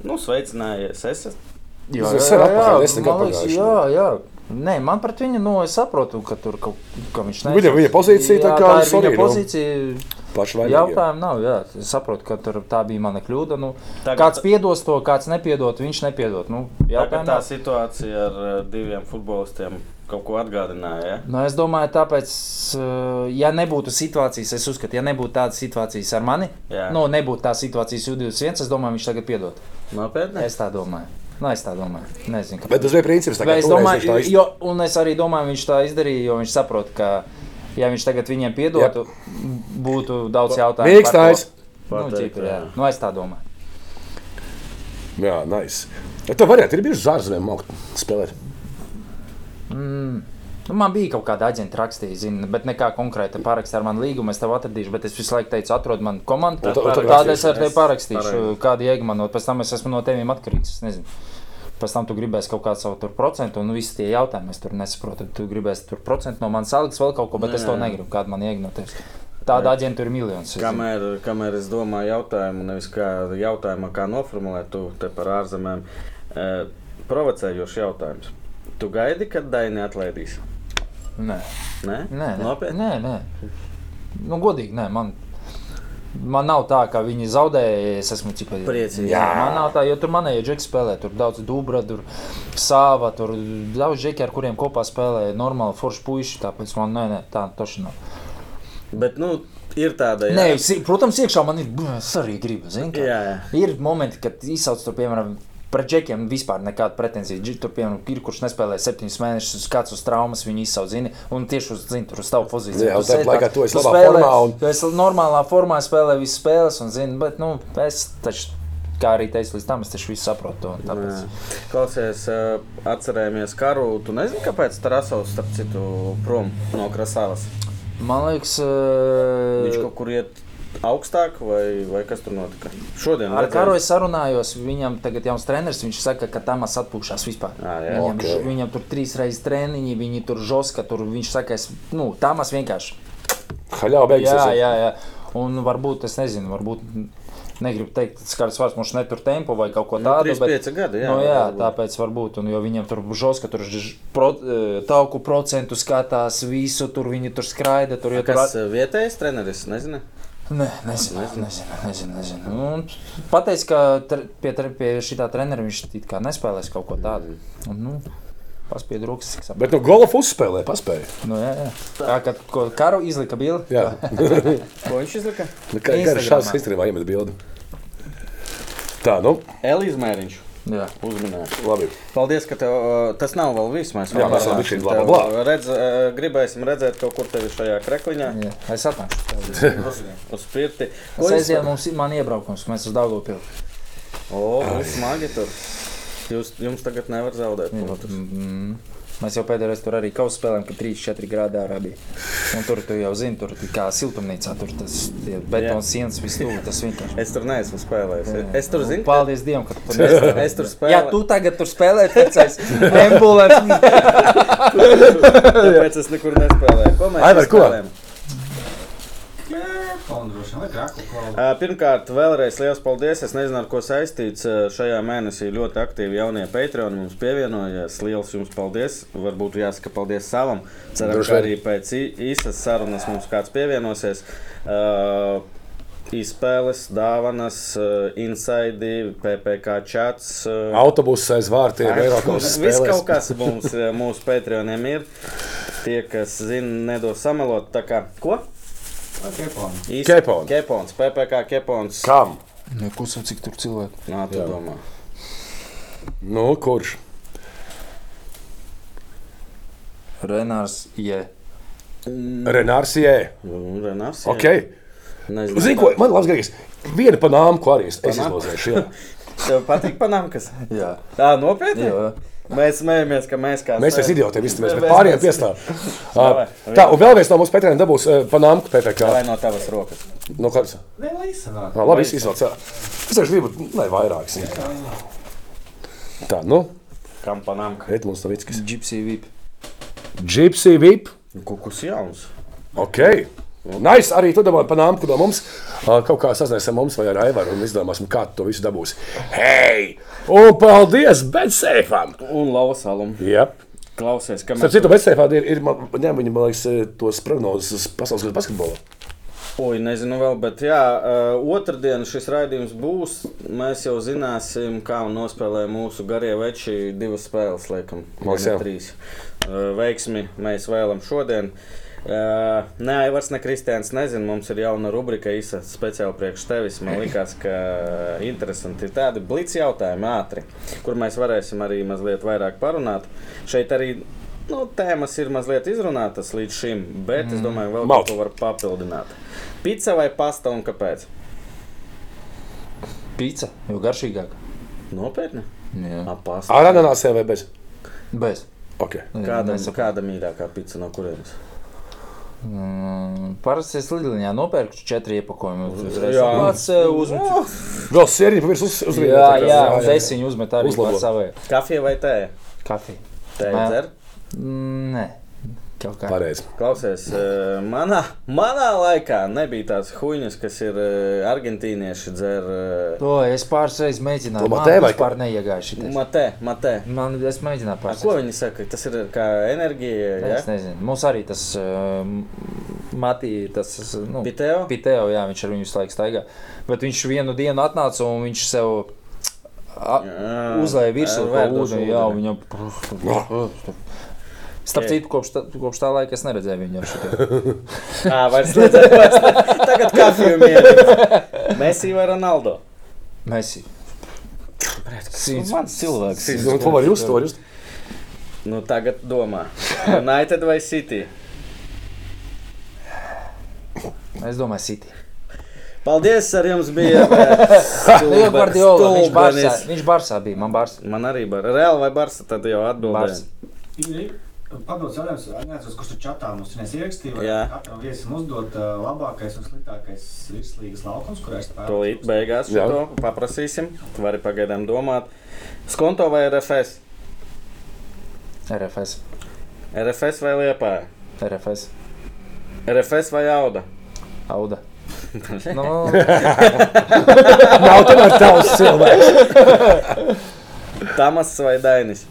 Nu, sveicinājies. Es esmu. Jā, desmit man gadu liekas, pagājuši. Jā, jā. Nē, man pret viņu, nu, es saprotu, ka tur kaut ka viņš Nu, viņa- viņa pozīcija tā jā, kā, tā ir sorry, viņa nu. pozīcija. Paši vainīgi. Jautājumu nav, jā. Es saprotu, ka tur tā bija mana kļūda. Nu, Tagad- kāds piedos to, kāds nepiedod, viņš nepiedod. Nu, tā nav. situācija ar eh, diviem futbolistiem kaut ko atgādināja. Ja? Nu, es domāju, tāpēc, eh, ja nebūtu situācijas, es uzskatu, ja nebūtu tādas situācijas ar mani, Jā. nu, nebūtu tā situācijas U21, es domāju, viņš tagad piedod. Nopietni. Es tā domāju. Nu, es tā domāju. Nezinu, kāpēc. Bet tas bija princips. tā es domāju, tā iz- jo, un es arī domāju, viņš tā izdarīja, jo viņš saprot, ka, ja viņš tagad viņiem piedotu, būtu daudz jautājumu. Par to. Nu, ķipa, jā. jā. nu, es tā domāju. Jā, nice. Ja tu varētu, ir bijuši zārzemēm maukt spēlēt. Mm. Nu, man bija kaut kāda aģenta rakstīja, zinu, bet nekā konkrēta parakstā ar mani līgumu. Es tev atradīšu, bet es visu laiku teicu, atrod man komandu. Tāda es ar tevi Es parakstīšu, pareizi. kāda jēga man no, pēc tam es esmu no teviem atkarīgs. es nezinu. Pēc tam tu gribēsi kaut kādu savu procentu, un visi tie jautājumi, es tur nesaprotu. Tu gribēsi tur procentu no manas algas, vēl kaut ko, bet Nē, es to negribu. Kāda man tevis? Tāda aģenta ir zinu. Kamēr, kamēr es domāju, jautājumu, nevis kā jautājumu, kā noformulēt, tu te par ārzemēm. E, provocējošs jautājums. Tu gaidi, kad Daini atlaidīs? Nē, Nē, nē, nē. nē, nē. Nu, godīgi, nē, man. Man nav tā, ka viņi zaudēja. Es esmu cik Priecīgs. Jā, man nav tā, jo tur manējie džeki spēlē. Tur daudz dubra, tur sāva, tur daudz džeki, ar kuriem kopā spēlē. Normāli forši puiši, tāpēc man nē, nē, tā toši nav. Bet, nu, ir tāda. si- protams, iekšā man ir. "Bļ, Es arī kā." Jā, jā. Ir momenti, kad izsauc tur, piemēram, pret džekiem vispār nekāda pretenzija. Tur, piemēram, ir kurš nespēlē septiņus mēnešus, kāds uz traumas viņu izsauc, zini, un tieši uz, zini, tur uz tavu pozīciju. Jā, un Tu tāpat sēdi laikā esi tu labā spēlē- formā un- esi normālā formā, spēlē visas spēles, un, zini, bet, nu, es taču, kā arī teicu, līdz tam es taču visu saprotu. to, Tāpēc. Jā. Klausies, ā, atcerēmies karu. Tu nezini, kāpēc Tarasovs, starp citu, prom no Krasavas? Man liekas, Viņš uh, kaut kur iet augstāk, vai, vai kas tur notika? Šodien Ar es sarunājos, viņam tagad jauns treneris. Viņš saka, ka Tamas atpūšas vispār. Ā, jā. viņam, Ok. okay. viņam tur trīs reizes treniņi, viņi tur žoska, tur viņš saka, es, nu, Tamas vienkārši. Haļā beigsies. Jā, jā, jā. Un varbūt, es nezinu, varbūt negribu teikt, kāds vārds mums netur tempu vai kaut ko Nu, tādu. 35 gadi, jā, nu, jā varbūt. tāpēc varbūt, un jo viņam tur žoska, tur pro, eh, tauku procentu skatās, visu tur viņi tur skraida. Tur, ja tur Kas ā, vietējais treneris? Nezinu. Nē, nezinu, nezinu, nezinu. nezinu. Un Pateicis, ka tre, pie, tre- pie šī trenera viņš it kā nespēlēs kaut ko tādu. Un, nu, rokas. cik sap- Bet no golfa uzspēlē, paspēja. Nu, jā, jā. Tā kā ko karu izlika bildi. Jā, Ko viņš izlika? Nu, kā šāds Instagramā iemet bildi. Tā, nu, Elīze Mēriņš. Jā. Uzminēju. labi. Paldies, ka tev, uh, tas nav vēl viss. Mēs Jā, tev, bla, uh, Redz, uh, gribēsim redzēt kaut kur tevi šajā krekliņā Jā. Es atnākšu. uz pirti. Es aizēju, mums ir man iebraukums, mēs uz Daugavpilu. O, smagi tur. Jūs, jums tagad nevar zaudēt. punktus. Mēs jau pēdējā reizē tur arī kausa spēlējām, kad 3-4 grādi ārā bija. Un tur tu jau zini, tur kā siltumnīcā, tur tas tie betona sienas tuvu, tas vienkārši. Es tur neesmu spēlējis. Es tur zinu, Paldies Dievam, ka tu tur es tur spēlēju. Ja tu tagad tur spēlē, tad es embulēju. Tāpēc es nekur nespēlēju. Ko mēs Aivar, ko? spēlējam? Ā, Pirmkārt, vēlreiz liels paldies. Es nezinu, ar ko saistīts. Šajā mēnesī ļoti aktīvi jaunie Patreon mums pievienojās. Liels jums paldies. Varbūt jāsaka paldies savam. Ceram, ka arī pēc īsas sarunas mums kāds pievienosies. Uh, Izspēles, dāvanas, uh, inside, PPC chats. Uh, Autobuss aiz vārtiem, Eiropas Viss kaut kas mums, mūsu Patreoniem ir. Tie, kas zina, nedos samalot. Tā kā, ko? Īsti- Kepons. Kepons, PPC kepons. Kam? Klusu, cik tur cilvēku. Nā, tu Jā. domā. Nu, kurš? Renārs, jē. Renārs Jē. Nu, Renārs. Ok. Nezinu. Zini, ko man labs garīgs? Viena panāma, ko arī es es izlozēšu. jā. Tev patīk panāmkas? Jā. Tā, nopietni? Jā. Mēs smējamies, ka mēs kā Mēs esam idioti, izturēsimies, bet Mēs- pārējiem piestāv. Uh, Tā, un vēl viens no mūsu Petrēna dabūs uh, panāmku PPK. Vai no tavas rokas? No kādas? Nē, lai izsanāk. Ah, labi, izsauc. jā. Es vienkārši gribu, lai vairāk. Tā, nu, Kam panāmka? Edmunds Novickis. Gypsy VIP. Gypsy VIP. Kaut kas jauns. Ok. Nice, arī tu dabūji panāmku no mums. Kaut kā sazināsim mums vai ar Aivaru un izdomāsim, kā tu to visu dabūsi. Hei! Un paldies, Betsēfam! Un lausalam. Yep. Klausies, Starp mēs... citu, Betsēfā ir, ir man- ņem viņa, man liekas, tos prognozes pasaules gada basketbolu. Oi, nezinu vēl, bet jā, otrdien šis raidījums būs. Mēs jau zināsim, kā nospēlē mūsu garie veči divas spēles, laikam, ne jā. trīs. Veiksmi mēs vēlam šodien. Uh, nē, Aivars, ne Kristians, nezinu, mums ir jauna rubrika īsa speciāli priekš tevis. Man liekas, ka interesanti ir tādi blīci jautājumi ātri, kur mēs varēsim arī mazliet vairāk parunāt. Šeit arī nu, tēmas ir mazliet izrunātas līdz šim, bet mm. es domāju, vēl kaut ko var papildināt. Pizza vai pasta un kāpēc? Pizza, jo garšīgāk. Nopietni. Jā. Ar ananāsiem vai bez? Bez. Okay. Kāda, kāda mīļākā pizza no kurienes? Mm, Parasti es Lidliņā nopērku četri iepakojumu. Uzreiz pats uzmetu. Vēl sēriņa pavirs uz, uz Jā, jā, un desiņu uzmet arī Uzlabo. pats savai Kafija vai tēja? kafiju. Tēja Nē. dzer. Mm, Nē. Pareizi. Klausies, eh, manā, manā laikā nebija tās huīņas, kas ir eh, argentīnieši dzer. eh, To es pāris reizes mēģināju. Man matē vai vispār neiegāju šitais. Matē, matē. Man, es mēģināju A, pāris ko viņi saka? Tas ir kā enerģija. Ja? Es nezinu. Mums arī tas uh, Matī, tas nu, Piteo? Piteo, jā, viņš ar viņu visu laiku staigā. Bet viņš vienu dienu atnāca un viņš sev Jā, uzlēja virsū to verdošu ūdeni. Jā, viņam. Starp citu, kopš, tā, kopš tā laika es neredzēju viņu ar šo. Ā, vairs nedzēr, vairs ne. Tagad kafiju mierīgi. Messi vai Ronaldo? Messi. Nu, Mans cilvēks. Nu, to var just, to var just. Nu, tagad domā. United vai City? Es domāju, City. Paldies, ar jums bija. Jau Guardiola, viņš Barsā, viņš Barsā bija, man Barsā. Man arī bija Reāli vai Barsa, tad jau atbildēja. Papildus jautājums, neatceros, kurš tur čatā mums ir ierakstīja, vai Jā. katram viesim uzdot uh, labākais un sliktākais virslīgas laukums, kurā es spēlēju. Tūlīt beigās Jā. šo paprasīsim. Tu vari pagaidām domāt. Skonto vai RFS? RFS. RFS vai Liepā? RFS. RFS vai Auda? Auda. nu, Nav tomēr tavs cilvēks. Tamas vai Dainis?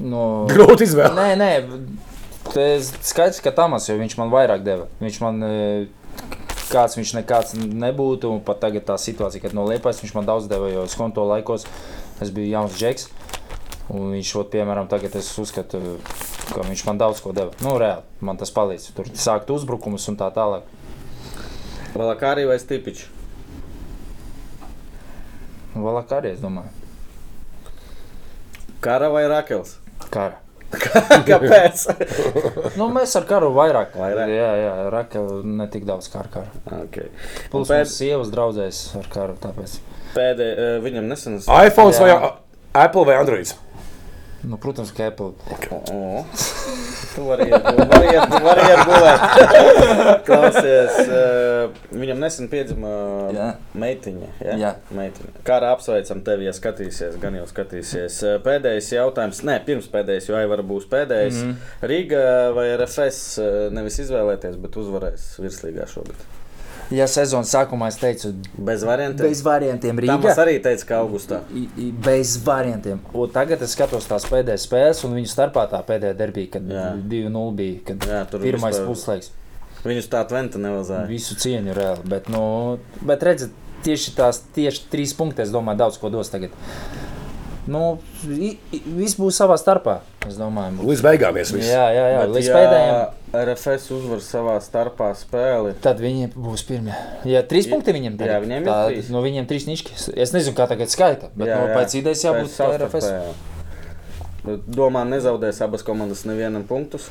No, Grūti izvēlēt. Nē, nē, tas skaidrs, ka Tamas jau viņš man vairāk deva. Viņš man, e, kāds viņš nekāds nebūtu, un pat tagad tā situācija, kad no Liepājas viņš man daudz deva, jo skonto laikos es biju jauns džeks. Un viņš, ot, piemēram, tagad es uzskatu, ka viņš man daudz ko deva. Nu, reāli, man tas palīdz. Tur sākt uzbrukumus un tā tālāk. Vēl kā arī vai stipiņš? Valāk arī, es domāju, Kara vai Rakels? Kara. Kāpēc? Nu, mēs ar karu vairāk. Vairāk? Jā, jā, Rakela ne tik daudz kā ar karu. okay. Plus pēd- sievas draudzēs ar karu, tāpēc. Pēdējā viņam nesen. iPhone vai Apple vai Android? Nu, protams, ka Apple. O, tu vari iet, vari iet, vari iet gulēt. Klausies, uh, viņam nesen piedzima Jā. meitiņa. Ja? Jā. Meitiņa. Kā arī apsveicam tevi, ja skatīsies, gan jau skatīsies. Eh, Pēdējais jautājums, ne, pirms pēdējais, jo Aivara būs pēdējais. Mm. -hmm. Rīga vai RFS eh, nevis izvēlēties, bet uzvarēs virslīgā šogad. Ja sezonas sākumā es teicu, Bez variantiem. bez variantiem Rīgā. arī teica, ka augustā. Bez variantiem. Un tagad es skatos tās pēdējās spēles, un viņu starpā tā pēdējā derbija, kad Jā. 2-0 bija. Kad Jā, tur pirmais vispār- puslaiks. Viņus tā tventa nevajadzēja. Visu cieņu reāli. Bet, nu, bet redziet, tieši tās tieši trīs punkti, es domāju, daudz ko dos tagad. Nu, viss būs savā starpā. Es domāju, Līdz beigām mēs visi. jā, jā, jā Bet līdz ja pēdējiem. RFS uzvar savā starpā spēli. Tad viņi būs pirmie. Jā, trīs I- punkti viņiem jā, viņiem ir trīs. No viņiem trīs nišķi. Es nezinu, kā tagad skaita, bet jā, no, pēc idejas jābūt Pēc RFS. savstarpējā. Bet Domā, nezaudēs abas komandas nevienam punktus.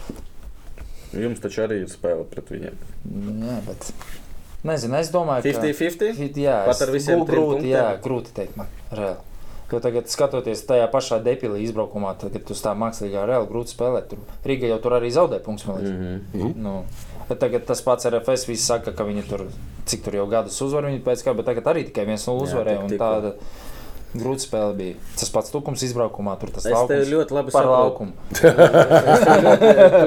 Jums taču arī ir spēle pret viņiem. Nu, Jā, bet. Nezinu, es domāju, 50-50? Fit, jā, Pat ar visiem grūti, jā, grūti teikt man. Reāli. Jo tagad, skatoties tajā pašā depilī izbraukumā, tad, kad tu tā mākslīgā reāli grūti spēlēt, tur Rīga jau tur arī zaudē punktus. man liekas. Mm Mhm. Nu, tagad tas pats RFS visi saka, ka viņi tur, cik tur jau gadus uzvar viņi pēc kā, bet tagad arī tikai viens no uzvarēja. Grūta spēle bija. Tas pats tukums izbraukumā, tur tas Es tevi laukums ļoti labi par saprotu. laukumu.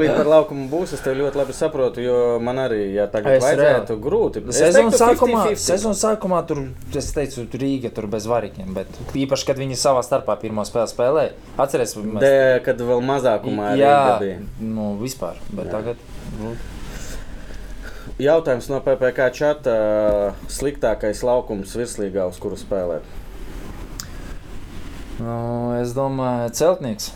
Tu par laukumu būsi, es tevi ļoti labi saprotu, jo man arī, ja tagad Es vajadzētu grūti. Es Sezonas sākumā, 50-50. sezonas sākumā tur, es teicu, tur Rīga tur bez varikiem, bet īpaši, kad viņi savā starpā pirmo spēli spēlēja, atceries, mēs... De, kad vēl mazākumā Jā, bija. nu, vispār, bet Jā. tagad, nu, Jautājums no PPC čata. Sliktākais laukums virslīgā, uz kuru spēlēt? Nu, es domāju, celtnieks.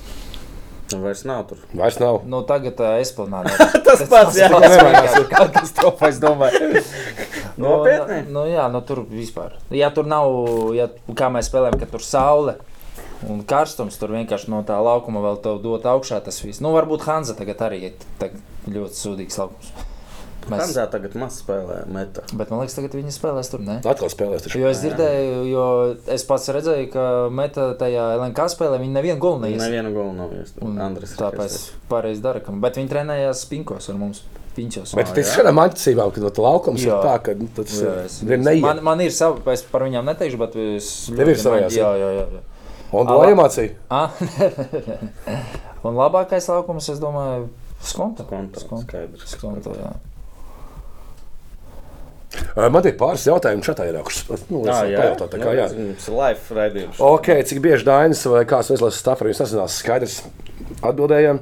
Nu, Vairs nav tur. Vairs nav. Nu, tagad uh, esplanādē. Tas pats, jā. Katastrofa, es domāju. Nopietni? Nu, nu, jā, nu, tur vispār. Ja tur nav, ja, kā mēs spēlējam, ka tur saule un karstums, tur vienkārši no tā laukuma vēl tev dot augšā tas viss. Nu, varbūt Hanza tagad arī ir ļoti sūdīgs laukums. Mēs, Hanzā tagad maz spēlē meta. bet man liekas, tagad viņi spēlēs tur, ne? Atkal spēlēs. Taču. Jo es dzirdēju, jo es pats redzēju, ka meta tajā LNK spēlē viņi nevienu golu neies. Neviena gola nav ir Tāpēc pareizi dara, bet viņi trenējās pinkos ar mums. Piņķos. Bet tas ir šādām attiecībām, kad tas laukums ir Jā. tā, ka nu, tas Jā, ir es- vien neiet. Man, man ir sava, es par viņām neteikšu, bet es. Tev ir savējās, Jā, jā, jā. jā. Un to iemācīja. Ah, Un labākais laukums, es domāju, skonto. Skonto, Skonto. skaidrs. Skonto, jā. Man ir pāris jautājumu šatā ierakuši. Nu, es Ah, varu jā, pajautāt, tā kā jā. Mums ir live raidījums. Ok, cik bieži Dainis vai kāds no izlases stāvā jums nezinās, skaidrs atbildējām.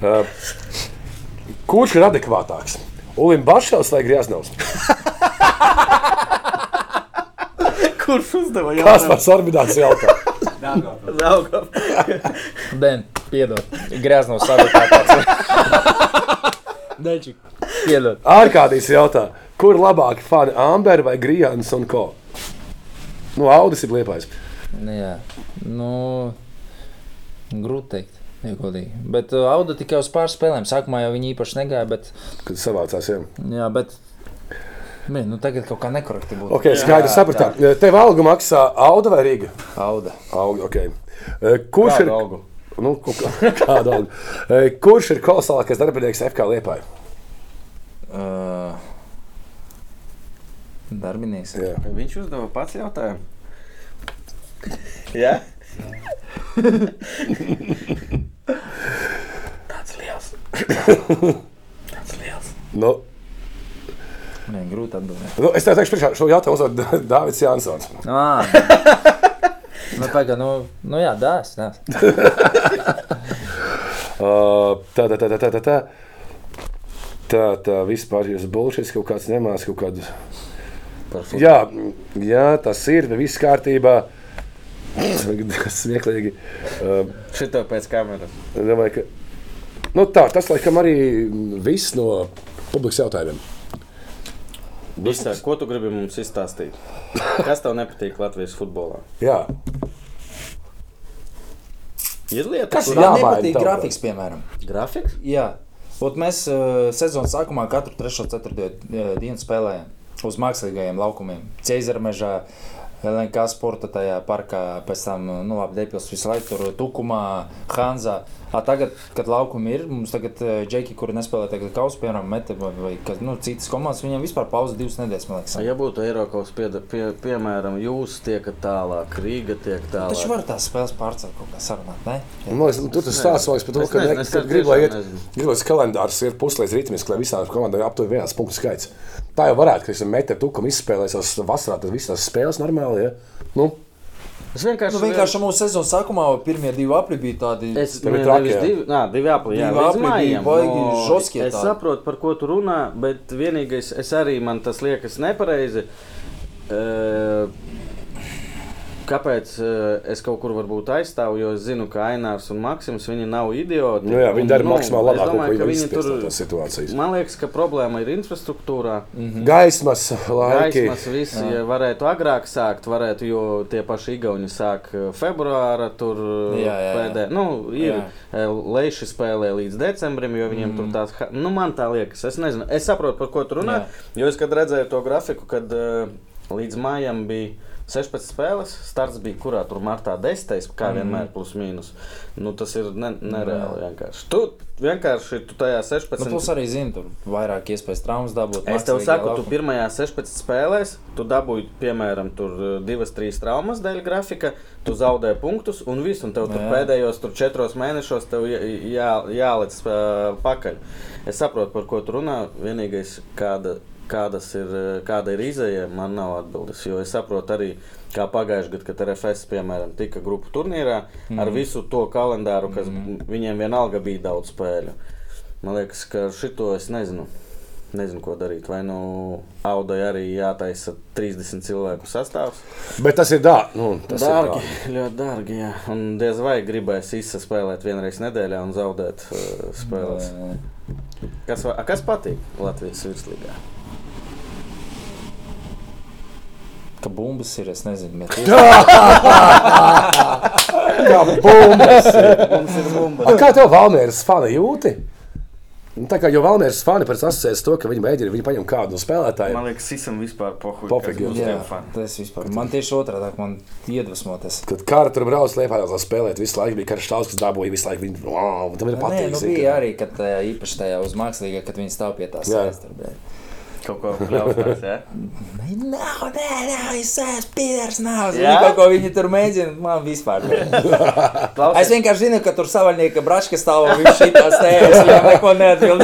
Uh, kurš ir adekvātāks? Ulim Bašels vai Grieznovs? Kurš uzdeva Kāds pats orbidāts jautā? Zaugam. Den, piedod. Grēznos savitātāts. Dečik. Piedod. Ārkārtīs jautā, kur labāki fani Amber vai Grijāns un ko? Nu, Audis ir liepais. Nu, Jā, nu, grūti teikt. ja godīgi. Bet uh, Auda tikai uz pāris spēlēm. Sākumā jau viņi īpaši negāja, bet, Kad savācās, jā. jā, bet Mē, nu tagad kaut kā nekorekti būtu. Ok, skaidrs, sapratām. Tev algu maksā Auda vai Rīga? Auda. Auga, ok. Eh, Kurš ir? algu? Nu? Eh, Kurš ir kolosālākais darbinieks FK Liepā? Uh, darbinieks. Jā. Viņš uzdeva pats jautājumu. Jā? Tāds liels. Tāds liels. Nu, Nē, grūti atbildēt. nu, es tev teikšu, priekšā šo jautājumu uzdod Dāvids Jansons. Ah, nu, pagaid, nu, nu jā, dās, dās. Uh, Tā, tā, tā, tā, tā, tā, tā. Tā, tā vispār jūs bulšīs kaut kāds nemās kaut kādu. Jā, jā, tas ir, viss kārtībā. smieklīgi. Uh, Šito pēc kameras. domāju, ka, nu, tā, tas laikam arī viss no publikas jautājumiem. Visā, ko tu gribi mums izstāstīt? Kas tev nepatīk Latvijas futbolā? Jā, Ir lietas, Kas? Man nepatīk grafiks, piemēram. grafiks? Jā, Ot mēs uh, sezonas sākumā katru 3. un 4. dienu spēlējām uz mākslīgajiem laukumiem. Cēzara mežā, LNK sporta tajā parkā, pēc tam nu, labi, Depils visu laiku tur Tukumā, Hanzā. A, tagad, kad laukumi ir, mums tagad džeki, kuri nespēlē tagad kausu, piemēram, meta vai, vai kas, nu, citas komandas, viņiem vispār pauze divas nedēļas, man liekas. Ja būtu Eiropas, pie, pie, piemēram, jūs tiekat tālāk, Rīga tiek tālāk. Taču var tās spēles pārcelt kaut kā sarunāt, ne? Man liekas, tur tas stāsts liekas par to, ka ne- es tur tā grib, lai tiešām iet, nezinu. grib, lai tas kalendārs ir puslīdz ritmiski, lai visām komandām ir aptuveni viens punktu skaits. Tā jau varētu, ka es metu tukam izspēlēju savas vasarā, tad visas tās spēles normāli. Ja? Nu, Es vienkārši, Nu, vienkārši mūsu sezonas sākumā pirmie divi apli bija tādi. Es jā. divi, nā, divi apli, jā, Divi apli bija baigi No, žoskie Es tādi. saprotu, par ko tu runā, bet vienīgais, es arī man tas liekas nepareizi. Uh, Kāpēc uh, es kaut kur varbūt aizstāvu? Jo es zinu, ka Ainārs un Maksims viņi nav idioti. nu, jā, viņi dara nu, maksimāli es labāko, ko viņi tur. tās situācijas. Man liekas, ka problēma ir infrastruktūrā. Gaismas, laiki. Gaismas visi ja varētu agrāk sākt, varētu, jo tie paši Igauni sāk eh, februāra tur Jā, jā, jā. pēdē. Nu, ir Jā. eh, Leiši spēlē līdz decembrim, jo viņiem mm. tur tās, ha- nu man tā liekas, es nezinu, es saprotu, par ko tu runā, jo es, kad redzēju to grafiku, kad uh, līdz mājam bija 16 spēles, starts bija kurā tur martā 10, kā Mhm. vienmēr plus mīnus. Nu, tas ir ne, nereāli vienkārši. Tu vienkārši tu tajā 16. Nu, plus arī zini, tur vairāk iespējas traumas dabūt. Es tev saku, tu laukumā. pirmajā 16 spēlēs, tu dabūji, piemēram, tur 2-3 traumas dēļ grafika, tu zaudēji punktus, un viss, un tev tur Jā. pēdējos tur 4 mēnešos tev jā, jā, jāliec uh, pakaļ. Es saprotu, par ko tu runā. Vienīgais, kāda, kādas ir, uh, kāda ir izēja, man nav atbildes. Jo es saprotu arī, kā pagājušajā gadā, kad RFS, piemēram, tika grupu turnīrā mm. ar visu to kalendāru, kas mm. viņiem vienalga bija daudz spēļu. Man liekas, ka šito es nezinu. Nezinu, ko darīt. Vai nu audai arī jātaisa 30 cilvēku sastāvs? Bet tas ir dārgi. Nu, tas dārgi, ir dārgi. ļoti dārgi. Jā. Un diez vai gribēs izspēlēt vienreiz nedēļā un zaudēt uh, spēles. Kas, va- a, kas patīk Latvijas virslīgā? Ka bumbas ir, es nezinu, bet Kā bumbas. Mums ir bumba. A, kā tev Valmēras fani jūti? Nu, Tā kā jau Valmēras fani pēc asociēs to, ka viņi mēģina, viņi paņem kādu no spēlētājiem. Man liekas, visam vispār pohuļ. Būs jā, tas vispār. Man tieši otrādi, man iedvesmo tas. Kad kāra tur brauc liepā, lai spēlētu, visu laiku bija karš tāds, kas dabūja visu laiku. Viņi, wow, tam ir Nē, patīk. nu zini, bija arī, kad īpaši tajā uz mākslīgā, kad viņi stāv pie tās Jā. sēdes. tur, bet- Kaut ko pļautās, jā? Nē, nav, nē, nē, es esmu pīdārs, nav. Jā? Viņi kaut ko viņi tur mēģina, man vispār. nē. Es Klausies, vienkārši zinu, ka tur savaļnieka braška stāv un viņš šitā stējas, viņam neko neatbild.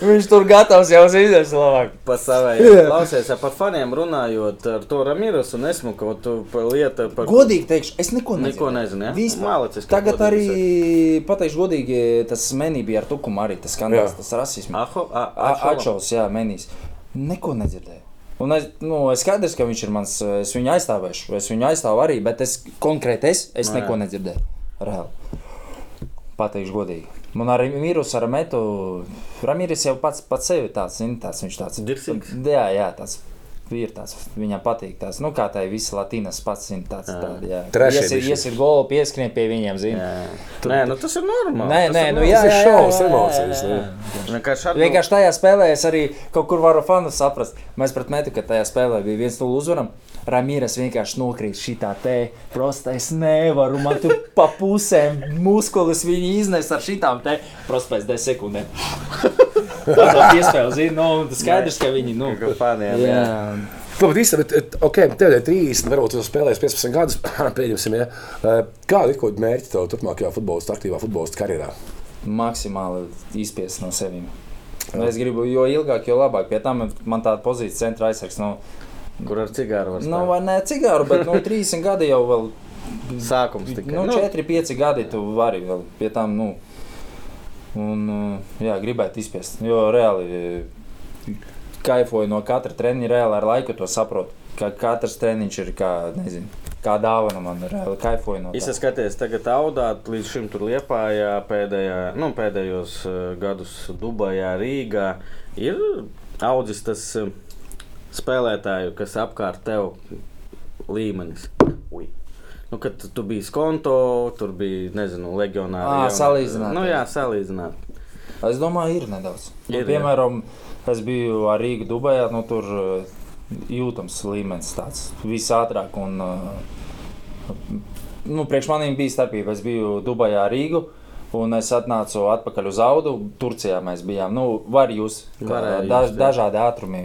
Viņš tur gatavs jau zinās labāk. Pa savai klausies, ja par faniem runājot ar to Ramiras un esmu kaut ko lieta par Godīgi teikšu, es neko nezinu. Neko nezinu, ja? Vispār. Mālacis, ka Tagad arī, pateikšu godīgi, tas menī bija ar tukumu arī, tas skandāls, Jā. tas rasisms. Aho, A- Atšaus, jā, menīs. Neko nedzirdēju. Un es, nu, es skaidrs, ka viņš ir mans, es viņu aizstāvēšu, es viņu aizstāvu arī, bet es konkrēti es, es jā. neko nedzirdēju. Reāli. Pateikšu godīgi. Man arī mīrus ar metu. Ramīris jau pats, pats sevi tāds, zini, tāds viņš tāds. Dirsīgs. Jā, jā, tāds. Ir tāds, viņam patīk tas, nu, kā tā ir visa Latīnas pats, zina, tāds, Jā. tāds, jā. Trešie Iesit, bišķi. iesit golu, pieskrien pie viņiem, zina. Nē, nu tas ir normāli. Nē, Tas nē, ir nu jā, Tas ir jā, jā, jā, emocijas, nu. Vienkārši ar Vienkārši tajā spēlē es arī kaut kur varu fanu saprast. Mēs pret metu, ka tajā spēlē bija viens no uzvaram. Ramīras vienkārši nokrīt šitā te. Prosta es nevaru, man tur pa pusēm muskulis viņi iznes ar šitām te. Prosta pēc 10 sekundēm. Piespēle, zini, nu, un tas skaidrs, ka viņi, nu, Kā faniem, jā. Labi, īsti, bet, et, ok, tev ir 30, varbūt tu spēlēsi 15 gadus. Pieņemsim, ja. Eh, Kāda ir kaut mērķa tev turpmākajā futbolista, aktīvā futbolista karjerā? Maksimāli izspiest no sevis. Nu, es gribu, jo ilgāk, jo labāk. Pie tam man tāda pozīcija centra aizsargs. Nu, Kur ar cigāru var nu, spēlēt? vai ne cigāru, bet nu, 30 gadi jau vēl Sākums tikai. Nu, 4, 5 gadi tu vari vēl pie tam, nu, un, uh, jā, gribētu izspiest. Jo reāli uh, kaifoju no katra treniņa, reāli ar laiku to saprotu. ka katrs treniņš ir kā, nezinu, kā dāvana man reāli kaifoju no Es tā. skatos, tagad audāt līdz šim tur liepājā, pēdējā, nu, pēdējos uh, gadus Dubajā, Rīgā. Ir audzis tas spēlētāju, kas apkārt tev līmenis. Ui. Nu, kad tu- biji skonto, tur bija, nezinu, legionāri. Jauni- salīdzināt. Nu, jā, salīdzināt. Es domāju, ir nedaudz. Nu, Ir, jā. piemēram, es biju ar Rīgu Dubajā, nu, tur jūtams līmenis tāds visātrāk. Un, nu, priekš maniem bija starpība. Es biju Dubajā ar Rīgu. Un es atnācu atpakaļ uz Audu. Turcijā mēs bijām. Nu, var jūs, daž, dažādi ātrumi,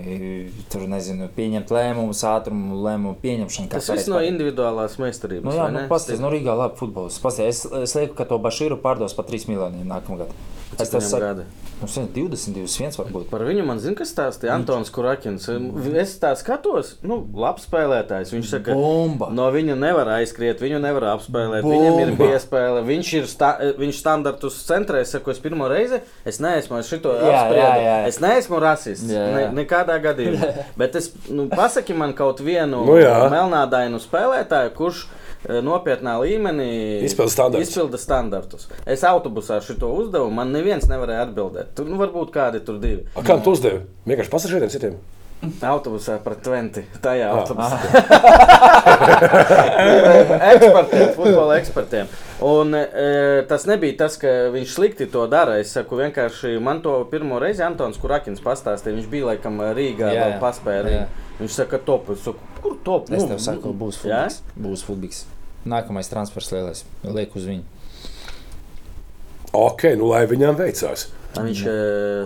tur nezinu, pieņemt lēmumus, ātrumu lēmumu pieņemšanu. Tas viss no individuālās meistarības. Nu, jā, nu, pasties, nu, Rīgā labi futbols. Pasties, es, es lieku, ka to Bašīru pārdos par 3 miljoniem nākamā gada. Es viņam saku, gadi? nu, 20, 21 varbūt. Par viņu man zina, kas stāstīja Antons Kurakins. Es tā skatos, nu, labs spēlētājs. Viņš saka, Bumba! No viņa nevar aizskriet, viņu nevar apspēlēt. Bumba. Viņam ir piespēle. Viņš ir sta viņš standartus centrē. Es saku, es pirmo reizi es neesmu es šito apspriedu. Es neesmu rasists. Jā, jā. Ne, nekādā gadījumā. Bet es nu, pasaki man kaut vienu Nu jā. melnādainu spēlētāju, kurš eh, nopietnā līmenī Izpilda standartus. izpilda standartus. Es autobusā šo uzdevu, man neviens nevarēja atbildēt. Tur nu, varbūt kādi tur divi. A, Kā tu uzdevi? Vienkārši pasažieriem citiem. Autobusā par 20. Tajā Ah. autobusā. ekspertiem, futbola ekspertiem. Un, e, tas nebija tas, ka viņš slikti to dara. Es saku, vienkārši man to pirmo reizi Antons Kurakins pastāstīja. Viņš bija laikam Rīgā, Jā, vēl jā. paspēja. Jā. Viņš saka, top. Es saku, kur top? Es Nu, tev saku, nu, būs futbols. Būs futbols. Nākamais transfers lielais. Liek uz viņu. Ok, nu lai viņam veicās. Viņš e,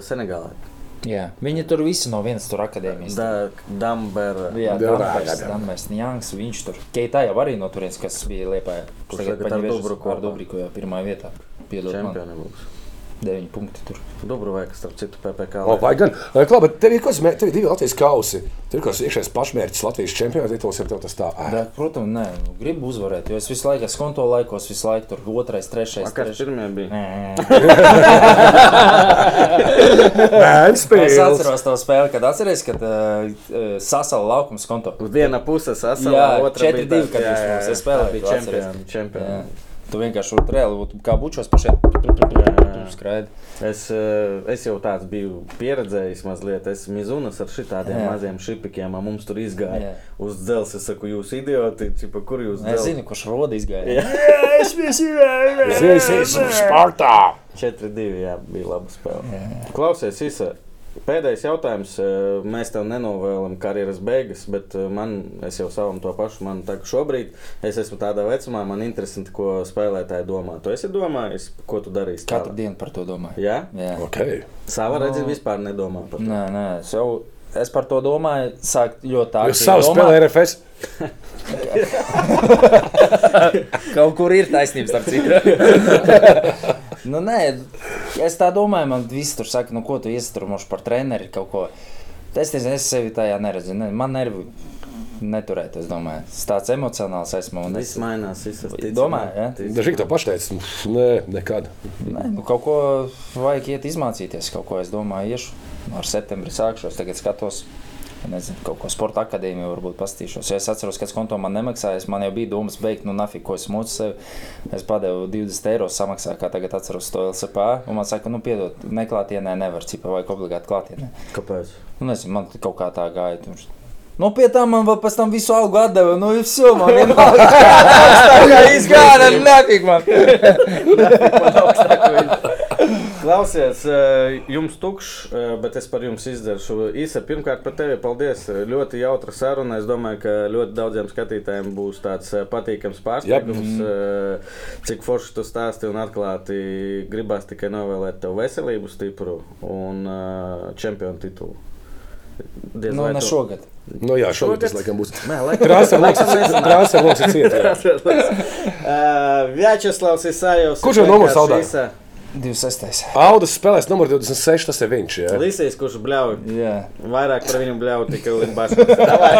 Senegālā. Jā. Viņi tur visi no vienas tur akadēmijas. Da, Dambera. Jā, Jā, Dambers, jā, jā. Dambers, Njāns, viņš tur. Keitā jau arī no turienes, kas bija Liepājā. Kurš Tagad ar paņem Dubruku Ar. Dubriku, jā, pirmā vietā. Piedod man, Čempioni būs. 9 punkti tur. Dubrovē, kas starp citu PPK. O, vai gan? Klā, bet tev ir, kas, mē- tev ir divi Latvijas kausi. Tev ir kaut kāds iekšējais pašmērķis Latvijas čempionāta tituls, ja tev tas tā. Da, protams, nē, nu, gribu uzvarēt, jo es visu laiku esmu konto laikos, visu laiku tur otrais, trešais. Kas trešais. pirmie bija? Nē. Bērns Es spēles. atceros to spēli, kad atceries, kad uh, sasala laukums konto. Viena puse Jā, sasaucās, otra 4-2, bija tā- kad jā, jā, jā, spēlēja, tā bija čempioni. čempioni. Jā. Tu vienkārši tur reāli būtu kā bučos pašai. Skraidi. Es, eh, es jau tāds biju pieredzējis mazliet. Es mizunas ar šitādiem Jā. maziem šipikiem, a mums tur izgāja Jā. uz dzelzs. Es saku, jūs idioti, čipa, kur jūs Es zinu, kurš roda izgāja. Jā. Es esmu Spartā. 4-2, jā, bija laba spēle. Klausies, Isa, pēdējais jautājums. eh, Mēs tev nenovēlam karjeras beigas, bet eh, man, es jau savam to pašu, man tā kā šobrīd, es esmu tādā vecumā, man interesanti, ko spēlētāji domā. Tu esi domājis, ko tu darīsi? Katru dienu par to domāju. Jā? Jā. Ok. Sava redzes vispār nedomā par to. Nē, nē, es jau. Es par to domāju, sākt ļoti tā. Jūs savu spēlē RFS. Kaut kur ir taisnības, starp citu. nu, nē, es tā domāju, man viss tur saka, nu, ko tu iestrādāji par treneri kaut ko. Es, es, es sevi tajā neredzu. Ne, man nervi neturēt, es domāju. Es tāds emocionāls esmu. un Viss Es, mainās, viss ir Domāju, ja? Dažīgi to pašu teica. Nē, nekad. nē, nu, kaut ko vajag iet izmācīties. Kaut ko es domāju, iešu ar septembri sākšos. Tagad skatos. Nezinu, kaut ko sporta akadēmiju varbūt pastīšos. Jo es atceros, ka konto man nemaksāja. Man jau bija domas beigt, nu, nafik, ko es mūcu sev. Es padevu 20 eiro samaksāju, kā tagad atceros to LSPA. Un man saka, nu, piedod, neklātienē nevar, cipa vajag obligāti klātienē. Kāpēc? Nu, nezinu, man kaut kā tā gāja. Tur. Nu, pie tā man vēl pēc tam visu algu atdeva. Nu, visu man vienalga. Tā kā izgāja, nefik man. Klausies, jums tukšs, bet es par jums izdarīšu. Īsa, pirmkārt, par tevi paldies. Ļoti jautra saruna. Es domāju, ka ļoti daudziem skatītājiem būs tāds patīkams pārsteigums, eh, cik forši tu stāsti un atklāti. Gribās tikai novēlēt tev veselību, stipru un čempionu titulu. Diez Nu, ne šogad. Nu jā, šogad tas laikam būs. Laikam. Transferloks ir cieta. Vjačeslavs Isājovs. Kurš ir numurs Aldai? 26. Audas spēlēs numur 26, tas ir viņš. Jā. Līsīs, kurš bļauj. Jā. Vairāk par viņu bļauj tikai Limbašs.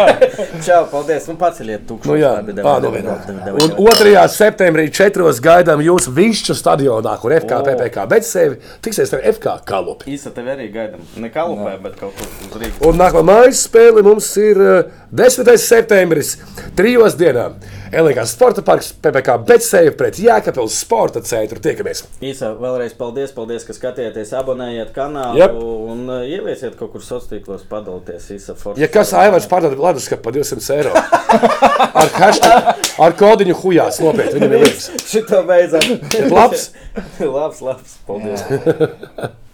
Čau, paldies. Un paceļiet tukšu. Nu, jā, tā nu davai, vienā. davai, davai, Un davai. 2. septembrī 4. gaidām jūs Višķu stadionā, kur FK, O. PPK, bet sevi tiksies ar FK kalupi. Īsa tev arī gaidām. Ne kalupē, bet kaut kur uz Rīgas. Un nākamā mājas spēle mums ir uh, 10. septembris, trijos dienā. Elegants sporta parks, PPC Betseja pret Jēkabils sporta centru. Tiekamies! Īsā vēlreiz paldies, paldies, ka skatījāties, abonējiet kanālu Jep. un uh, ieviesiet kaut kur sociālos tīklos, padalieties. Īsa forša. Ja kas Aivars pārdod leduskapu par 200 eiro ar, hashtag, ar kodiņu hujās, nopietni, viņam ir liekas. Šito beidzam. Labs! labs, labs. Paldies.